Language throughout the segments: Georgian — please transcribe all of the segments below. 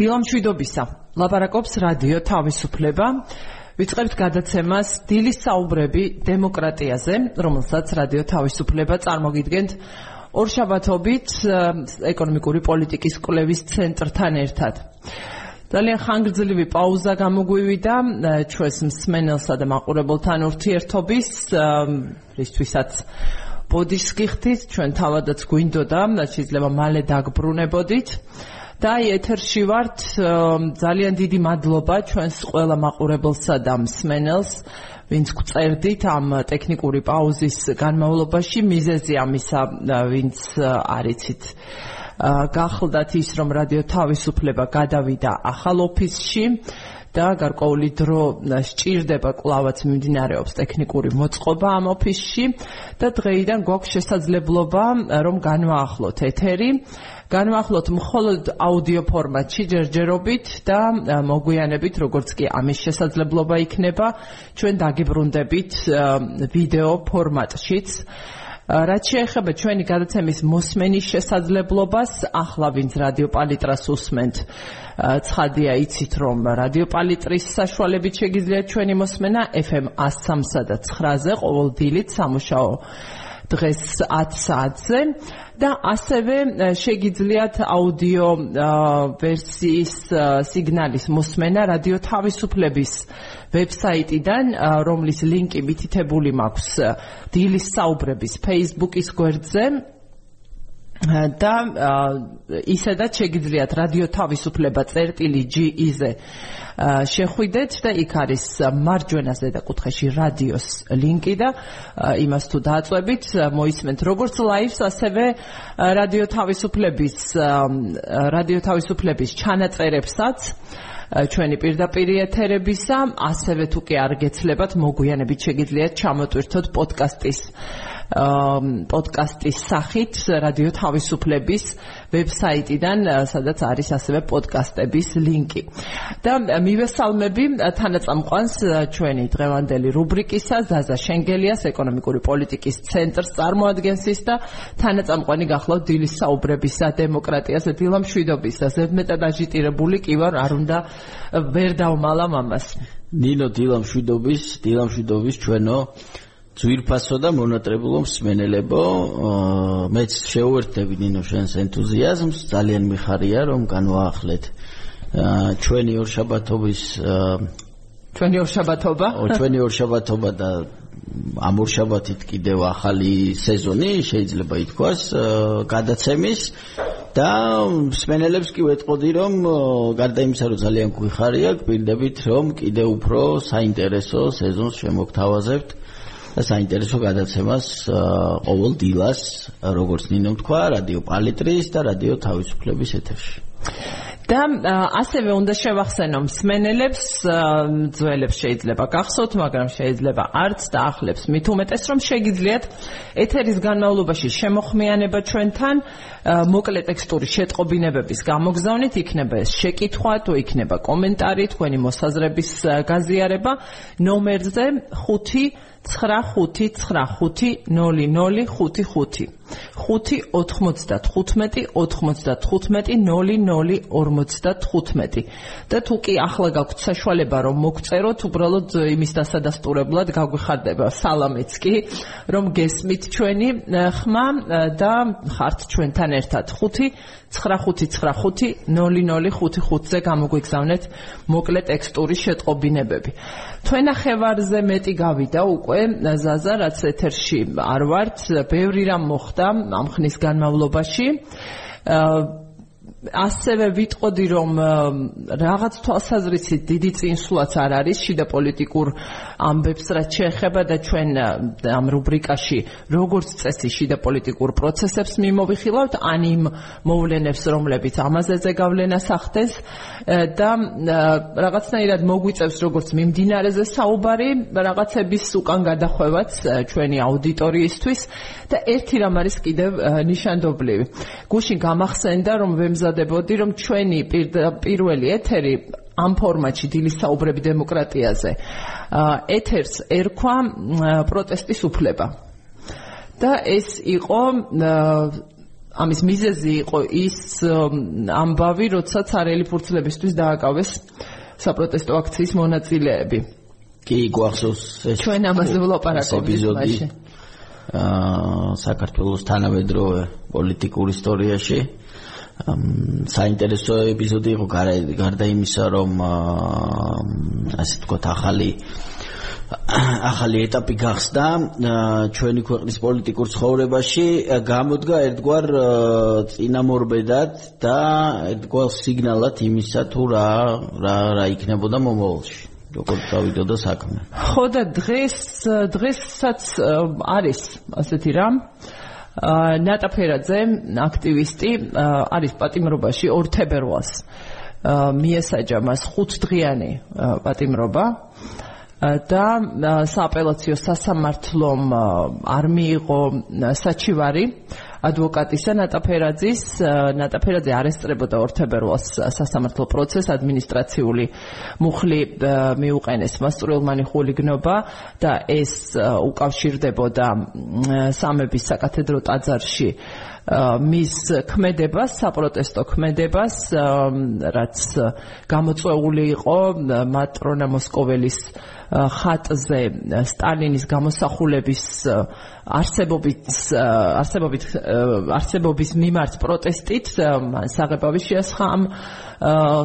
დილამშვიდობისა. ლაპარაკობს რადიო თავისუფლება. ვიწყებთ გადაცემას დილის საუბრები დემოკრატიაზე, რომელსაც რადიო თავისუფლება წარმოგიდგენთ ორშაბათობით ეკონომიკური პოლიტიკის კვლევის ცენტრთან ერთად. ძალიან ხანგრძლივი პაუზა გამოგვივიდა ჩვენს მსმენელსა და მაყურებელთან ურთიერთობის რისთვისაც ბოდიშს გიხდით, ჩვენ თავადაც გვინდოდა, შეიძლება მალე დაგბრუნებოდით. და აი ეთერში ვართ ძალიან დიდი მადლობა ჩვენს ყველა მაყურებელსა და მსმენელს ვინც გწერდით ამ ტექნიკური პაუზის განმავლობაში. მიზეზი ამისა ვინც არიცით გახლდათ ის რომ რადიო თავისუფლება გადავიდა ახალ ოფისში და გარკვეული დრო სჭირდება კლავაც მიმდინარეობს ტექნიკური მოწყობა ამ ოფისში და დღეიდან გვაქვს შესაძლებლობა რომ განვაახლოთ ეთერი განვახლოთ მხოლოდ აუდიო ფორმატში ჯერჯერობით და მოგვიანებით როგორც კი ამის შესაძლებლობა იქნება ჩვენ დაგიბრუნდებით ვიდეო ფორმატშიც. რაც შეეხება ჩვენი გადაცემის მოსმენის შესაძლებლობას ახლა ვინც რადიო პალიტრას უსმენთ ცხადია იცით რომ რადიო პალიტრის საშუალებით შეგიძლიათ ჩვენი მოსმენა FM 103-სა და 9-ზე ყოველ დილით სამუშაო დღეს 10 საათზე და ასევე შეგიძლიათ აუდიო ვერსიის სიგნალის მოსმენა რადიო თავისუფლების ვებსაიტიდან, რომლის ლინკი მითითებული მაქვს დილის საუბრების Facebook-ის გვერდზე. და ისედაც შეგიძლიათ რადიო თავისუფლება წერტილი GE-ზე შეხვიდეთ და იქ არის მარჯვენა ზედა კუთხეში რადიოს ლინკი და იმას თუ დააწვევით მოისმენთ როგორც ლაივს ასევე რადიო თავისუფლების რადიო თავისუფლების ჩანაწერებსაც ჩვენი პირდაპირ ეთერებისა ასევე თუ კი არ გეცლებათ მოგვიანებით შეგიძლიათ ჩამოტვირთოთ პოდკასტის პოდკასტის სახით რადიო თავისუფლების ვებსაიტიდან, სადაც არის ასევე პოდკასტების ლინკი. და მივესალმები თანაწამყვანს ჩვენი დღევანდელი რუბრიკისა ზაზა შენგელიას ეკონომიკური პოლიტიკის ცენტრს წარმოადგენს ის და თანაწამყვანი გახლავთ დილის საუბრებისა დემოკრატიაზე დილამშვიდობისა ზედმეტად აჟიტირებული კი ვარ არ უნდა ვერ დავმალამ ამას. ნინო დილამშვიდობის დილამშვიდობის ჩვენო ძვირფასო და მონატრებულო მსმენელებო, მეც შეუერთდები ნინო შენს ენთუზიაზმს, ძალიან მიხარია რომ განვაახლეთ ჩვენი ორშაბათობის ჩვენი ორშაბათობა? ო ჩვენი ორშაბათობა და ამ ორშაბათით კიდევ ახალი სეზონი შეიძლება ითქვას გადაცემის და მსმენელებს კი ვეტყოდი რომ გარდა იმისა რომ ძალიან გვიხარია, გვპირდებით რომ კიდევ უფრო საინტერესო სეზონს შემოგთავაზებთ. და საინტერესო გადაცემას ყოველ დილას როგორც ნინო თქვა რადიო პალიტრის და რადიო თავისუფლების ეთერში. და ასევე უნდა შევახსენო მსმენელებს ძველებს შეიძლება გახსოვთ მაგრამ შეიძლება არც და ახლებს. მით უმეტეს რომ შეგიძლიათ ეთერის განმავლობაში შემოხმიანება ჩვენთან მოკლე ტექსტური შეტყობინებების გამოგზავნით. იქნება ეს შეკითხვა თუ იქნება კომენტარი თქვენი მოსაზრების გაზიარება. ნომერზე 5 95950055 და თუ კი ახლა გაქვთ საშუალება რომ მოგწეროთ უბრალოდ იმის დასადასტურებლად გაგვიხარდება. სალამიც კი. რომ გესმით ჩვენი ხმა და ხართ ჩვენთან ერთად. 5 95950055-ზე გამოგვიგზავნეთ მოკლე ტექსტური შეტყობინებები. თქვენ ახევარზე მეტი გავიდა უკვე ზაზა რაც ეთერში არ ვართ, ბევრი რამ მოხდა ამ ხნის განმავლობაში. ასევე ვიტყოდი რომ რაღაც თვალსაზრისით დიდი წინსვლაც არ არის შიდა პოლიტიკურ ამბებს რაც შეეხება და ჩვენ ამ რუბრიკაში როგორც წესი შიდა პოლიტიკურ პროცესებს მიმოვიხილავთ ან იმ მოვლენებს რომლებიც ამაზე ზეგავლენას ახდენს და რაღაცნაირად მოგვიწევს როგორც მიმდინარეზე საუბარი რაღაცების უკან გადახვევაც ჩვენი აუდიტორიისთვის და ერთი რამ არის კიდევ ნიშანდობლივი. გუშინ გამახსენდა რომ ვემზა ვამზადებოდი, რომ ჩვენი პირველი ეთერი ამ ფორმატში დილის საუბრები დემოკრატიაზე ეთერს ერქვა პროტესტის უფლება. და ეს იყო ამის მიზეზი იყო ის ამბავი, როდესაც არელი ფურცლებისთვის დააკავეს საპროტესტო აქციის მონაწილეები. კი, გვახსოვს ეს ჩვენ ამაზე ვლაპარაკობთ მაშინ. აა საქართველოს თანამედროვე პოლიტიკურ ისტორიაში საინტერესო ეპიზოდი იყო გარდა იმისა, რომ ასე ვთქვათ, ახალი ახალი ეტაპი გახსდა ჩვენი ქვეყნის პოლიტიკურ ცხოვრებაში გამოდგა ერთგვარ წინამორბედად და ერთგვარ სიგნალად იმისა თუ რა რა რა იქნებოდა მომავალში როგორ წავიდოდა საქმე. ხო და დღეს დღესაც არის ასეთი რამ ნატაფერაძე აქტივისტი არის პატიმრობაში 2 თებერვალს მიესაჯა მას 5 დღიანი პატიმრობა. და სააპელაციო სასამართლომ არ მიიღო საჩივარი ადვოკატისა ნატაფერაძის ნატაფერაძე არესტრებოდა ორთებერვალს სასამართლო პროცეს ადმინისტრაციული მუხლი მიუყენეს მასწავლმანი ხულიგნობა და ეს უკავშირდებოდა სამების საკათედრო ტაძარში მის ქმედებას, საპროტესტო ქმედებას, რაც გამოწვეული იყო მატრონა მოსკოველის ხატზე სტალინის გამოსახულების არსებობით არსებობით არსებობის მიმართ პროტესტით საღებავი შეასხა ამ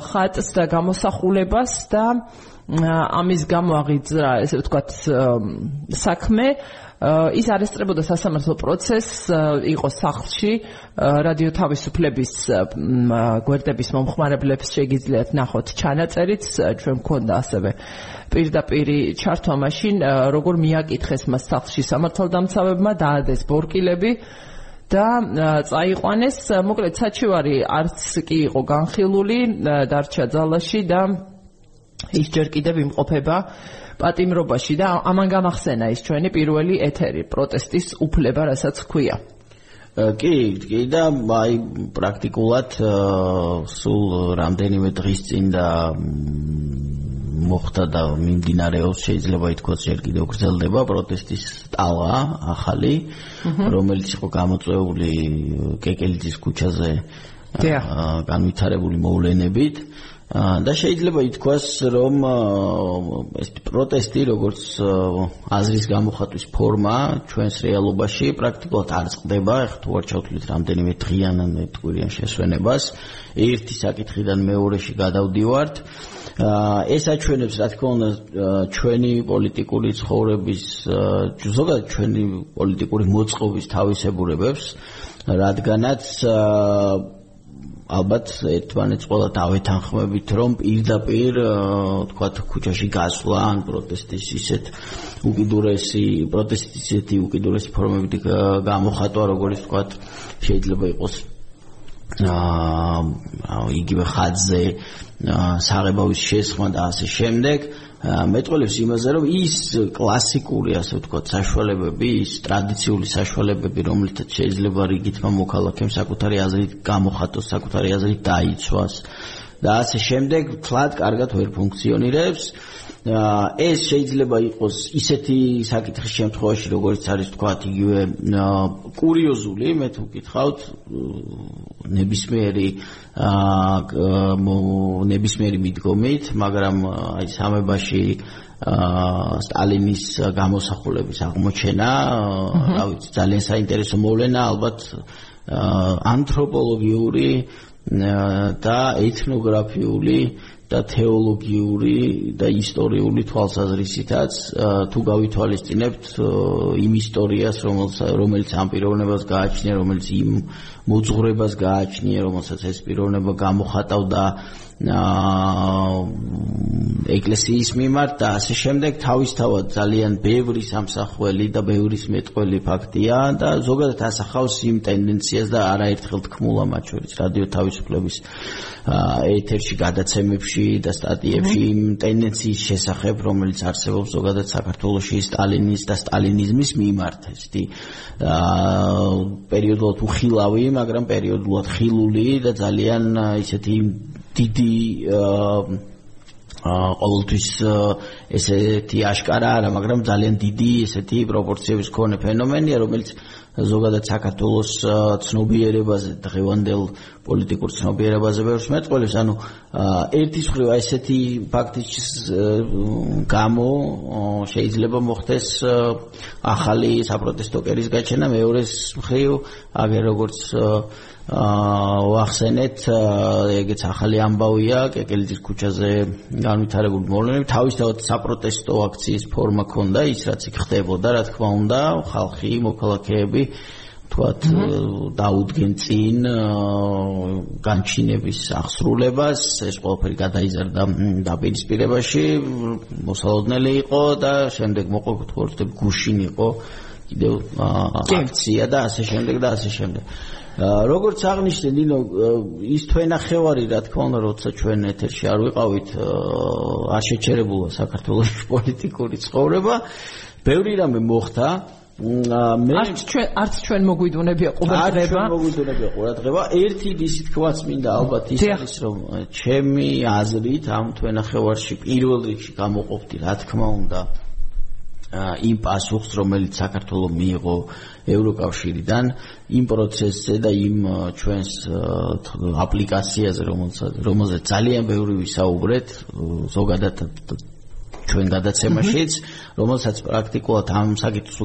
ხატს და გამოსახულებას და ამის გამო აღიძრა ესე ვთქვათ საქმე ის არესტრებოდა სასამართლო პროცესს იყო სახლში რადიო თავისუფლების გვერდების მომხმარებლებს შეგიძლიათ ნახოთ ჩანაწერიც. ჩვენ მქონდა ასევე პირდაპირი ჩართვა მაშინ როგორ მიაკითხეს მას სახლში სამართალდამცავებმა დაადეს ბორკილები და წაიყვანეს. მოკლედ საჩივარი არც კი იყო განხილული დარჩა ძალაში და ის ჯერ კიდევ იმყოფება პატიმრობაში და ამან გამახსენა ის ჩვენი პირველი ეთერი პროტესტის უფლება რასაც ქვია კი კი და აი პრაქტიკულად სულ რამდენიმე დღის წინ და მოხდა და მიმდინარეობს შეიძლება ითქვას ჯერ კიდევ გრძელდება პროტესტის ტალღა ახალი რომელიც იყო გამოწვეული კეკელიძის ქუჩაზე განვითარებული მოვლენებით და შეიძლება ითქვას რომ ეს პროტესტი როგორც აზრის გამოხატვის ფორმა ჩვენს რეალობაში პრაქტიკულად არ წყდება. ეხლა თუ არ ჩავთვლით რამდენიმე დღიან ან კვირიან შესვენებას ერთი საკითხიდან მეორეში გადავდივართ. ეს აჩვენებს რა თქმა უნდა ჩვენი პოლიტიკური ცხოვრების ზოგადად ჩვენი პოლიტიკური მოწყობის თავისებურებებს რადგანაც ალბათ ერთმანეთს ყველა დავეთანხმებით რომ პირდაპირ თქვა ქუჩაში გასვლა ან პროტესტის ისეთ უკიდურესი პროტესტის ისეთი უკიდურესი ფორმები გამოხატვა როგორც თქვა შეიძლება იყოს აა იგივე ხაძზე საღებავის შესხმა და ასე შემდეგ მეტყოლებს იმაზე რომ ის კლასიკური ასე ვთქვათ საშუალებები ის ტრადიციული საშუალებები რომლითაც შეიძლება რიგითმა მოქალაქემ საკუთარი აზრით გამოხატოს საკუთარი აზრით დაიცვას. და ასე შემდეგ თლად კარგად ვერ ფუნქციონირებს ეს შეიძლება იყოს ისეთი საკითხის შემთხვევაში როგორც არის თქვა იგივე კურიოზული მე თუ გითხავთ ნებისმიერი ნებისმიერი მიდგომით მაგრამ აი სამებაში სტალინის გამოსახულების აღმოჩენა რა ვიცი ძალიან საინტერესო მოვლენა ალბათ ანთროპოლოგიური და ეთნოგრაფიული და თეოლოგიური და ისტორიული თვალსაზრისითაც თუ გავითვალისწინებთ იმ ისტორიას რომელიც ამ პიროვნებას გააჩნია რომელიც იმ მოძღვრებას გააჩნია რომელსაც ეს პიროვნება გამოხატავდა ეკლესიის მიმართ და ასე შემდეგ თავისთავად ძალიან ბევრი სამსახველი და ბევრი მეტყველი ფაქტია და ზოგადად ასახავს იმ ტენდენციას და არაერთხელ თქმულა მათ შორის რადიო თავისუფლების ეთერში გადაცემებში და სტატიებში იმ ტენდენციის შესახებ რომელიც არსებობს ზოგადად საქართველოსში სტალინის და სტალინიზმის მიმართ ესეთი პერიოდულად უხილავი მაგრამ პერიოდულად ხილული და ძალიან ისეთი დიდი ყოველთვის ესეთი აშკარა არა, მაგრამ ძალიან დიდი ესეთი პროპორციების მქონე ფენომენია, რომელიც ზოგადად საქართველოს ცნობიერებაზე, დღევანდელ პოლიტიკურ ცნობიერებაზე ბევრს მეტყველებს, ანუ ერთის მხრივ ესეთი ფაქტის გამო შეიძლება მოხდეს ახალი საპროტესტო კერის გაჩენა, მეორეს მხრივ აგერ როგორც აა ვახსენეთ ეგეც ახალი ამბავია კეკელიძის ქუჩაზე განვითარებული მოვლენები. თავისთავად საპროტესტო აქციის ფორმა ქონდა ის რაც იქ ხდებოდა რა თქმა უნდა ხალხი მოქალაქეები თქვათ დაუდგენ წინ განჩინების აღსრულებას. ეს ყველაფერი გადაიზარდა დაპირისპირებაში. მოსალოდნელი იყო და შემდეგ მოყოლ თორტებ გუშინ იყო კიდევ აქცია და ასე შემდეგ და ასე შემდეგ როგორც აღნიშნე ნინო ის თვენახევარი რა თქმა უნდა როცა ჩვენ ეთერში არ ვიყავით არ შეჩერებულა საქართველოს პოლიტიკური ცხოვრება. ბევრი რამე მოხდა. მე არც ჩვენ არც ჩვენ მოგვიდუნებია ყურადღება. არც ჩვენ მოგვიდუნებია ყურადღება. ერთი ისი თქვაც მინდა ალბათ ის არის რომ ჩემი აზრით ამ თვენახევარში პირველ რიგში გამოყოფდი რა თქმა უნდა იმ პასუხს რომელიც საქართველოს მიიღო ევროკავშირიდან იმ პროცესზე და იმ ჩვენს აპლიკაციაზე რომელსაც რომელზეც ძალიან ბევრი ვისაუბრეთ ზოგადად ჩვენ გადაცემაშიც რომელსაც პრაქტიკულად ამ საკითხს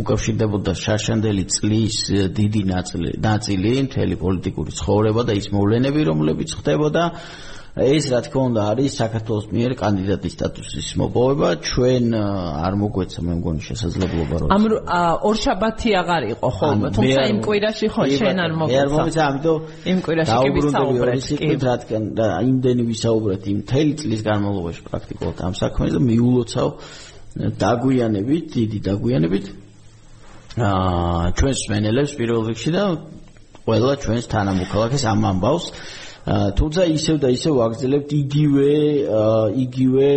უკავშირდებოდა შარშანდელი წლის დიდი ნაწილი ნაწილი მთელი პოლიტიკური ცხოვრება და ის მოვლენები რომლებიც ხდებოდა ეს რა თქმა უნდა არის საქართველოს მიერ კანდიდატის სტატუსის მოპოვება. ჩვენ არ მოგვეცა მე მგონი შესაძლებლობა რომ ამ ორშაბათი აღარ იყო ხო თუმცა იმ კვირაში ხო შენ არ მოგვეცა მე არ მომეცა ამიტომ იმ კვირაში კი ვისაუბრეთ რადგან და იმდენი ვისაუბრეთ იმ თელი წლის განმავლობაში პრაქტიკულად ამ საქმეზე მიულოცავ დაგვიანებით დიდი დაგვიანებით აა ჩვენს მენელებს პირველ რიგში და ყველა ჩვენს თანამოქალაქეს ამ ამბავს თუმცა ისევ და ისევ ვაგრძელებთ იგივე იგივე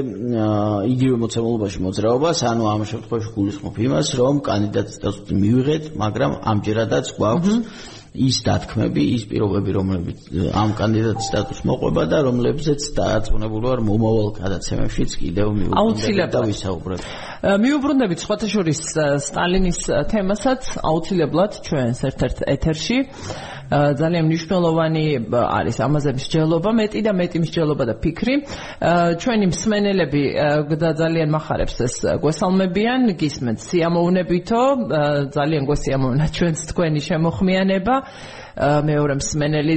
იგივე მოცემულობაში მოძრაობას, ანუ ამ შემთხვევაში გულისხმობ იმას, რომ კანდიდატის სტატუსი მივიღეთ, მაგრამ ამჯერადაც გვაქვს ის დათქმები, ის პირობები, რომლებიც ამ კანდიდატის სტატუსს მოყვება და რომლებზეც დაარწმუნებული ვარ მომავალ გადაცემებშიც კიდევ მივუბრუნდებით და ვისაუბრებ. მივუბრუნდებით სხვათა შორის სტალინის თემასაც აუცილებლად ჩვენს ერთ-ერთ ეთერში. ძალიან მნიშვნელოვანი არის ამაზე მსჯელობა, მეტი და მეტი მსჯელობა და ფიქრი. ჩვენი მსმენელები და ძალიან מחარებს ეს გვესალმებიან, გისმენთ სიამოვნებითო, ძალიან გვესიამოვნა ჩვენს თქვენი შემოხმიანება. მეორე მსმენელი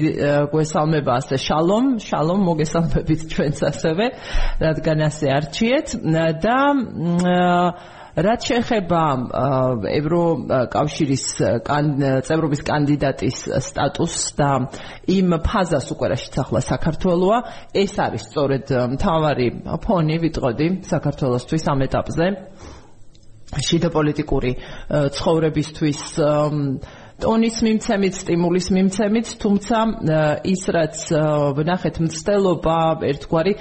გვესალმება ასე შალომ, შალომ მოგესალმებით ჩვენს ასევე, რადგან ასე არჩიეთ და რაც შეეხება ევროკავშირის წევრობის კანდიდატის სტატუსს და იმ ფაზას უკვე რაშიც ახლა საქართველოა, ეს არის სწორედ მთავარი ფონი, ვიტყოდი, საქართველოსთვის ამ ეტაპზე. შიდა პოლიტიკური ცხოვრებისთვის ტონის მიმცემით, სტიმულის მიმცემით, თუმცა ის რაც ვნახეთ მცდელობა ერთგვარი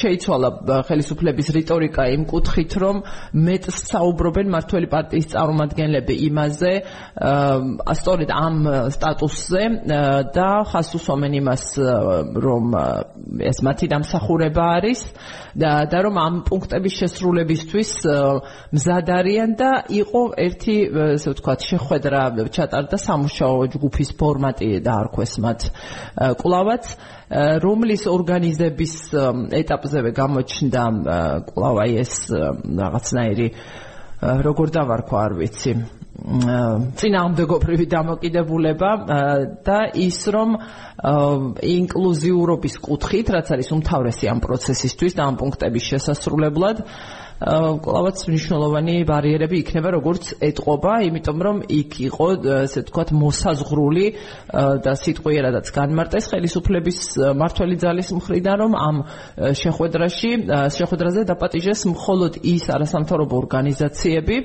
შეიცვალა ხელისუფლების რიტორიკა იმ კუთხით, რომ მეტს საუბრობენ მართველი პარტიის წარმომადგენლები იმაზე, სწორედ ამ სტატუსზე და ხას უსვამენ იმას, რომ ეს მათი დამსახურება არის და და რომ ამ პუნქტების შესრულებისთვის მზად არიან და იყო ერთი ესე ვთქვათ შეხვედრა ჩატარდა სამუშაო ჯგუფის ფორმატი დაარქვეს მათ. კლავაც რომლის ორგანიზების ეტაპზევე გამოჩნდა კლავაი ეს რაღაცნაირი როგორ დავარქვა არ ვიცი. წინააღმდეგობრივი დამოკიდებულება და ის რომ ინკლუზიურობის კუთხით რაც არის უმთავრესი ამ პროცესისთვის და ამ პუნქტების შესასრულებლად კლავაც მნიშვნელოვანი ბარიერები იქნება როგორც ეთყობა, იმიტომ რომ იქ იყო ესე ვთქვათ მოსაზღრული და სიტყვიერადაც განმარტეს ხელისუფლების მართველი ძალის მხრიდან რომ ამ შეხვედრაში შეხვედრაზე დაპატიჟეს მხოლოდ ის არასამთავრობო ორგანიზაციები,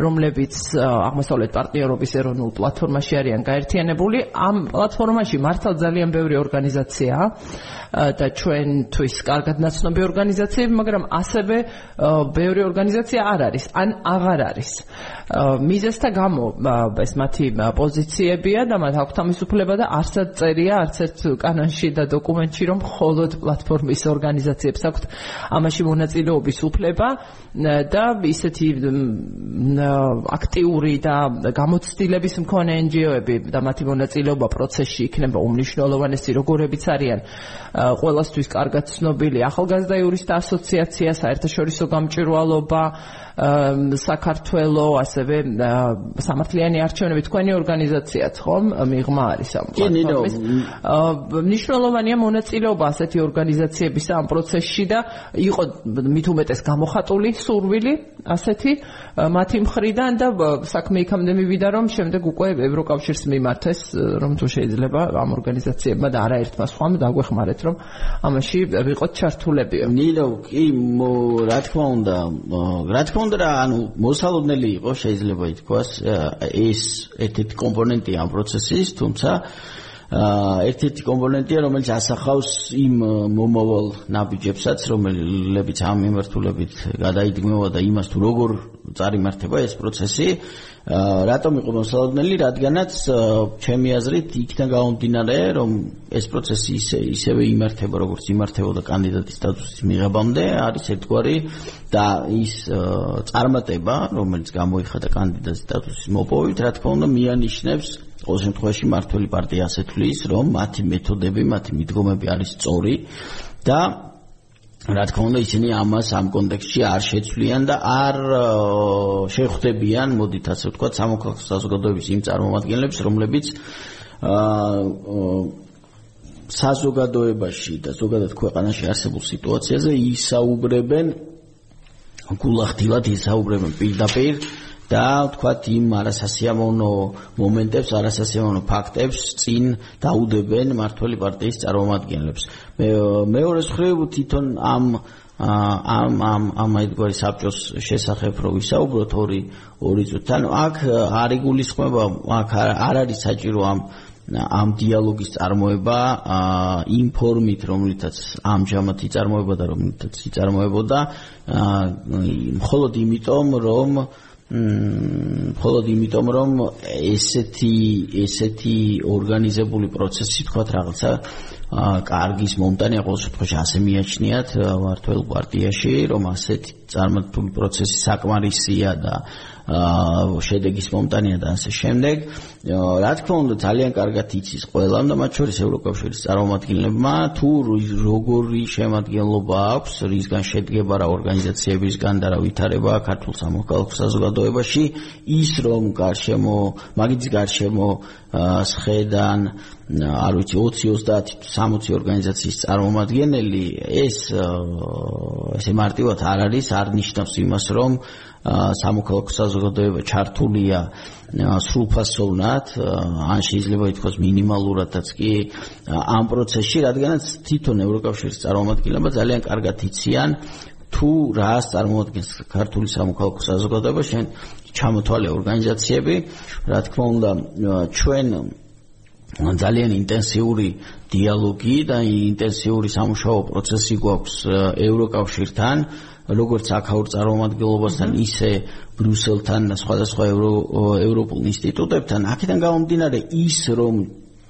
რომლებიც აღმოსავლეთ პარტნიორობის ეროვნულ პლატფორმაში არიან გაერთიანებული. ამ პლატფორმაში მართალ ძალიან ბევრი ორგანიზაციაა და ჩვენთვის კარგად ნაცნობი ორგანიზაციები, მაგრამ ასევე ბევრი ორგანიზაცია არ არის, ან აღარ არის. მიზესთა გამო ეს მათი პოზიციებია და მათ აქვთ ამის უფლება და არცად წერია არც ერთ კანონში და დოკუმენტში რომ მხოლოდ პლატფორმის ორგანიზაციებს აქვთ ამაში მონაწილეობის უფლება და ისეთი აქტიური და გამოცდილების მქონე NGO-ები და მათი მონაწილეობა პროცესში იქნება უმნიშვნელოვანესი როგორებიც არიან ყოველასთვის კარგად ცნობილი ახალგაზრდა იურისტთა ასოციაცია საერთაშორისო გამჭვირვალობა საქართველო ასევე სამართლიანი არჩევნები. თქვენი ორგანიზაციაც ხომ? მიღმა არის ამ პლატფორმის. მნიშვნელოვანია მონაწილეობა ასეთი ორგანიზაციების ამ პროცესში და იყო მით უმეტეს გამოხატული სურვილი ასეთი მათი მხრიდან და საქმე იქამდე მივიდა რომ შემდეგ უკვე ევროკავშირს მიმართეს რომ თუ შეიძლება ამ ორგანიზაციებმა და არაერთმა სხვამ დაგვეხმარეთ რომ ამაში ვიყოთ ჩართულები. ნინო კი რა თქმა უნდა რა თქმა უნდა რა ანუ მოსალოდნელი იყო შეიძლება ითქვას ეს ერთ-ერთი კომპონენტი ამ პროცესის თუმცა ერთ-ერთი კომპონენტია რომელიც ასახავს იმ მომავალ ნაბიჯებსაც რომლებიც ამ მიმართულებით გადაიდგმება და იმას თუ როგორ წარიმართება ეს პროცესი. რატომ იყო მოსალოდნელი? რადგანაც ჩემი აზრით იქიდან გამომდინარე რომ ეს პროცესი ისე ისევე იმართება როგორც იმართებოდა კანდიდატის სტატუსის მიღებამდე არის ერთგვარი და ის წარმატება რომელიც გამოიხადა კანდიდატის სტატუსის მოპოვით რა თქმა უნდა მიანიშნებს ყოველ შემთხვევაში მართველი პარტია ასე თვლის რომ მათი მეთოდები მათი მიდგომები არის სწორი და რა თქმა უნდა ისინი ამას ამ კონტექსტში არ შეცვლიან და არ შეხვდებიან, მოდით ასე ვთქვათ, სამოქალაქო საზოგადოების იმ წარმომადგენლებს, რომლებიც აა საზოგადოებაში და ზოგადად ქვეყანაში არსებულ სიტუაციაზე ისაუბრებენ გულახდილად ისაუბრებენ პირდაპირ და ვთქვათ იმ არასასიამოვნო მომენტებს, არასასიამოვნო ფაქტებს წინ დაუდებენ მართველი პარტიის წარმომადგენლებს. მე მეორე მხრივ თვითონ ამ ამ ამ ამ აიდგარი საბჭოს შესახებ რო ვისაუბროთ ორი ორი წუთი. ანუ აქ არ იგულისხმება, აქ არ არის საჭირო ამ ამ დიალოგის წარმოება იმ ფორმით, რომლითაც ამჟამად იწარმოება და რომლითაც იწარმოებოდა, მხოლოდ იმიტომ, რომ მხოლოდ იმიტომ რომ ესეთი ესეთი ორგანიზებული პროცესი თქვა რაღაცა კარგის მომტანია ყოველ შემთხვევაში ასე მიაჩნიათ მართლ პარტიაში რომ ასეთი წარმატებული პროცესი საკმარისია და შედეგის მომტანია და ასე შემდეგ. რა თქმა უნდა, ძალიან კარგად იცის ყველა და მათ შორის ევროკავშირის წარმომადგენლებმა თუ როგორი შემადგენლობა აქვს, რისგან შედგება რა ორგანიზაციებისგან და რა ვითარება ქართულ სამოქალაქო საზოგადოებაში, ის რომ გარშემო, მაგის გარშემო სხედან არ ვიცი 20 30 60 ორგანიზაციის წარმომადგენელი ეს ესე მარტივად არ არის არ ნიშნავს იმას რომ სამოქალაქო საზოგადოება ჩართულია სრულფასოვნად ან შეიძლება ითქვას მინიმალურადაც კი ამ პროცესში რადგანაც თვითონ ევროკავშირის წარმომადგენლობა ძალიან კარგად იციან თუ რას წარმოადგენს ქართული სამოქალაქო საზოგადოება შენ ჩამოთვალე ორგანიზაციები რა თქმა უნდა ჩვენ ძალიან ინტენსიური დიალოგი და ინტენსიური სამუშაო პროცესი გვაქვს ევროკავშირთან როგორც აქაურ წარმომადგენლობასთან, ისე ბრიუსელთან და სხვადასხვა ევროპულ ინსტიტუტებთან, აქედან გამომდინარე ის, რომ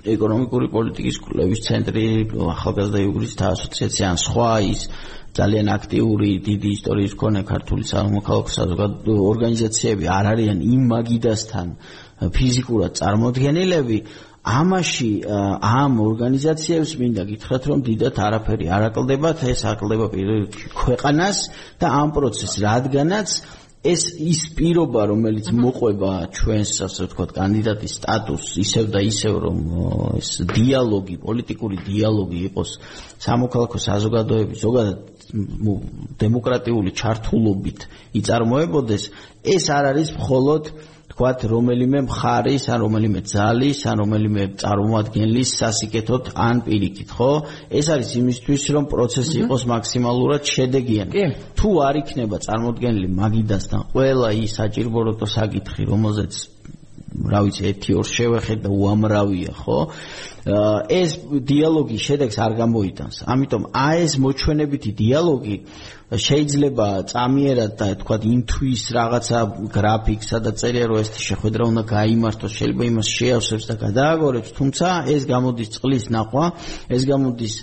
ეკონომიკური პოლიტიკის კვლევის ცენტრი, ახალგაზრდა იურისტთა ასოციაცია ან სხვა ის ძალიან აქტიური დიდი ისტორიის მქონე ქართული სამოქალაქო საზოგადო ორგანიზაციები არ არიან იმ მაგიდასთან ფიზიკურად წარმოდგენილები, ამაში ამ ორგანიზაციებს მინდა გითხრათ რომ დიდათ არაფერი არ აკლდებათ ეს აკლდება ქვეყანას და ამ პროცესს. რადგანაც ეს ის პირობა რომელიც მოყვება ჩვენს ასე ვთქვათ კანდიდატის სტატუსს ისევ და ისევ რომ ეს დიალოგი პოლიტიკური დიალოგი იყოს სამოქალაქო საზოგადოების ზოგადად დემოკრატიული ჩართულობით იწარმოებოდეს ეს არ არის მხოლოდ ვთქვათ, რომელიმე მხარის, ან რომელიმე ძალის, ან რომელიმე წარმომადგენლის სასიკეთოდ ან პირიქით, ხო? ეს არის იმისთვის, რომ პროცესი იყოს მაქსიმალურად შედეგიანი. თუ არ იქნება წარმოადგენელი მაგიდასთან ყველა ის საჭიროებო საკითხი, რომელზეც რა ვიცი, ერთი ორ შევეხეთ და უამრავია, ხო? ეს დიალოგი შედეგს არ გამოიტანს. ამიტომ აი ეს მოჩვენებითი დიალოგი შეიძლება წამიერად და თქვა ინტუის რაღაცა გრაფიკსა და წერია რომ ეს შეხვედრა უნდა გაიმართოს შეიძლება იმას შეავსებს და გადააგორებს თუმცა ეს გამოდის წყლის ნახვა ეს გამოდის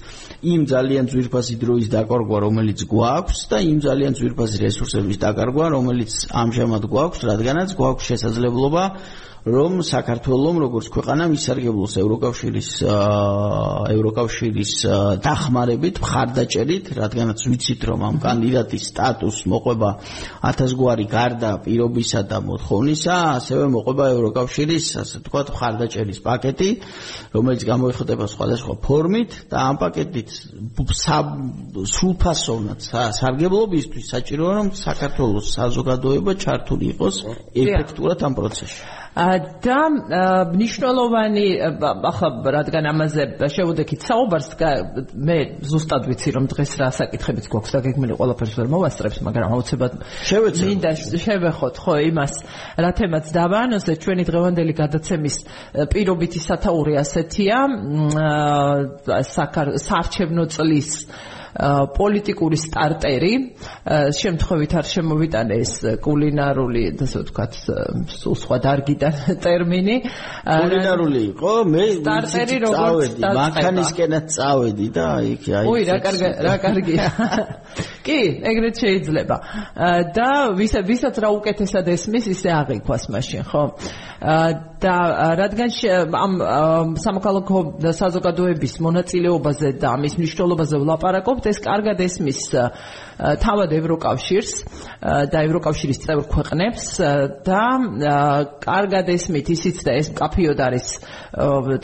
იმ ძალიან ძვირფასი დროის დაკარგვა რომელიც გვაქვს და იმ ძალიან ძვირფასი რესურსების დაკარგვა რომელიც ამჟამად გვაქვს რადგანაც გვაქვს შესაძლებლობა რომ საქართველოს როგორც ქვეყანა მისარგებლოს ევროკავშირის ევროკავშირის დახმარებით, მხარდაჭერით, რადგანაც ვიცით რომ ამ კანდიდატის სტატუსს მოყვება 1000 გვარი გარდა პირობისა და მოთხოვნისა, ასევე მოყვება ევროკავშირის, ასე ვთქვათ, მხარდაჭერის პაკეტი, რომელიც გამოიხატება სხვადასხვა ფორმით და ამ პაკეტით სულფასოვნად სარგებლობისთვის საჭიროა რომ საქართველოს საზოგადოება ჩართული იყოს ეფექტურად ამ პროცესში. და მნიშვნელოვანი ახლა რადგან ამაზე შეუდექით საუბარს მე ზუსტად ვიცი რომ დღეს რა საკითხებიც გვაქვს და გეგმილი ყველაფერს ვერ მოვასწრებს მაგრამ აუცილებლად მინდა შევეხოთ ხო იმას რა თემაც დავაანონსე ჩვენი დღევანდელი გადაცემის პირობითი სათაური ასეთია საარჩევნო წლის პოლიტიკური სტარტერი. შემთხვევით არ შემოვიტანე ეს კულინარული ასე ვთქვათ სულ სხვა დარგიდან ტერმინი. კულინარული იყო მე სტარტერი როგორც მანქანისკენაც წავედი და იქ აი ой რა კარგი რა კარგია კი ეგრეთ შეიძლება. და ვისა ვისაც რა უკეთესად ესმის ისე აღიქვას მაშინ ხო? და რადგან ამ სამოქალაქო საზოგადოების მონაწილეობაზე და ამის მნიშვნელობაზე ვლაპარაკობთ ეს კარგად ესმის თავად ევროკავშირს და ევროკავშირის წევრ ქვეყნებს და კარგად ესმით ისიც და ეს კაფიოდ არის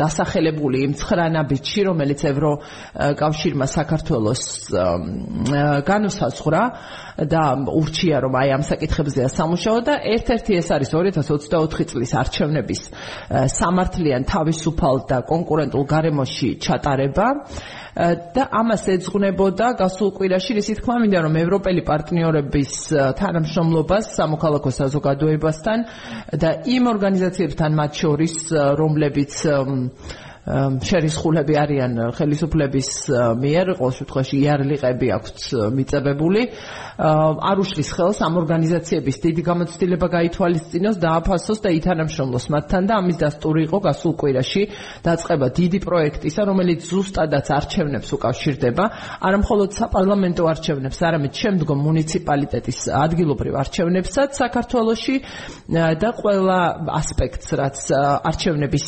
დასახელებული იმ ცხრანაბიჯში რომელიც ევროკავშირმა საქართველოს განუსაზღვრა და ურჩია რომ აი ამ საკითხებზეა სამუშაო და ერთ-ერთი ეს არის 2024 წლის არჩევნების სამართლიან თავისუფალ და კონკურენტულ გარემოში ჩატარება და ამას ეძღვნებოდა გასულ კვირაში ისი თქმა მინდა რომ ევროპელი პარტნიორების თანამშრომლობას სამოქალაქო საზოგადოებასთან და იმ ორგანიზაციებთან მათ შორის რომლებიც შერისხულები არიან ხელისუფლების მიერ, ყოველ შემთხვევაში იარლიყები აქვთ მიწებებული. არ უშლის ხელს ამ ორგანიზაციების დიდი გამოცდილება გაითვალისწინოს, დააფასოს და ითანამშრომლოს მათთან და ამის დასტური იყო გასულ კვირაში დაწყება დიდი პროექტისა, რომელიც ზუსტადაც არჩევნებს უკავშირდება, არა მხოლოდ საპარლამენტო არჩევნებს, არამედ შემდგომ მუნიციპალიტეტის ადგილობრივ არჩევნებსაც საქართველოში და ყველა ასპექტს, რაც არჩევნების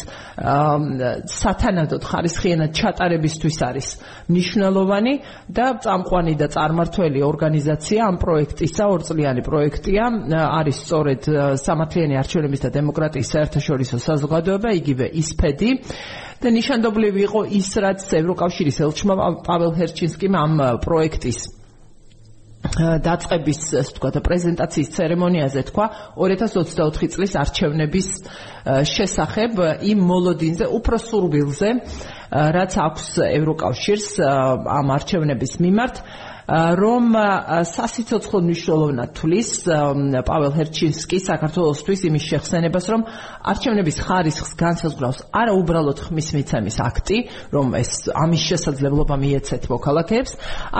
სათანადოდ ხარისხიანად ჩატარებისთვის არის მნიშვნელოვანი და წამყვანი და წარმართველი ორგანიზაცია. ამ პროექტისა, ორწლიანი პროექტია, არის სწორედ სამართლიანი არჩევნების და დემოკრატიის საერთაშორისო საზოგადოება, იგივე ისფედი. და ნიშანდობლივი იყო ის, რაც ევროკავშირის ელჩმა პაველ ჰერჩინსკიმ ამ პროექტის დაწყების ასე ვთქვათ პრეზენტაციის ცერემონიაზე თქვა 2024 წლის არჩევნების შესახებ იმ მოლოდინზე უფრო სურვილზე რაც აქვს ევროკავშირს ამ არჩევნების მიმართ რომ სასიცოცხლო მნიშვნელოვნად თulis პაველ ჰერჩინსკი საქართველოსთვის იმის შეხსენებას, რომ არჩევნების ხარისხს განსაზღვრავს არა უბრალოდ ხმის მიცემის აქტი, რომ ეს ამის შესაძლებლობა მიეცეთ მოქალაქეებს,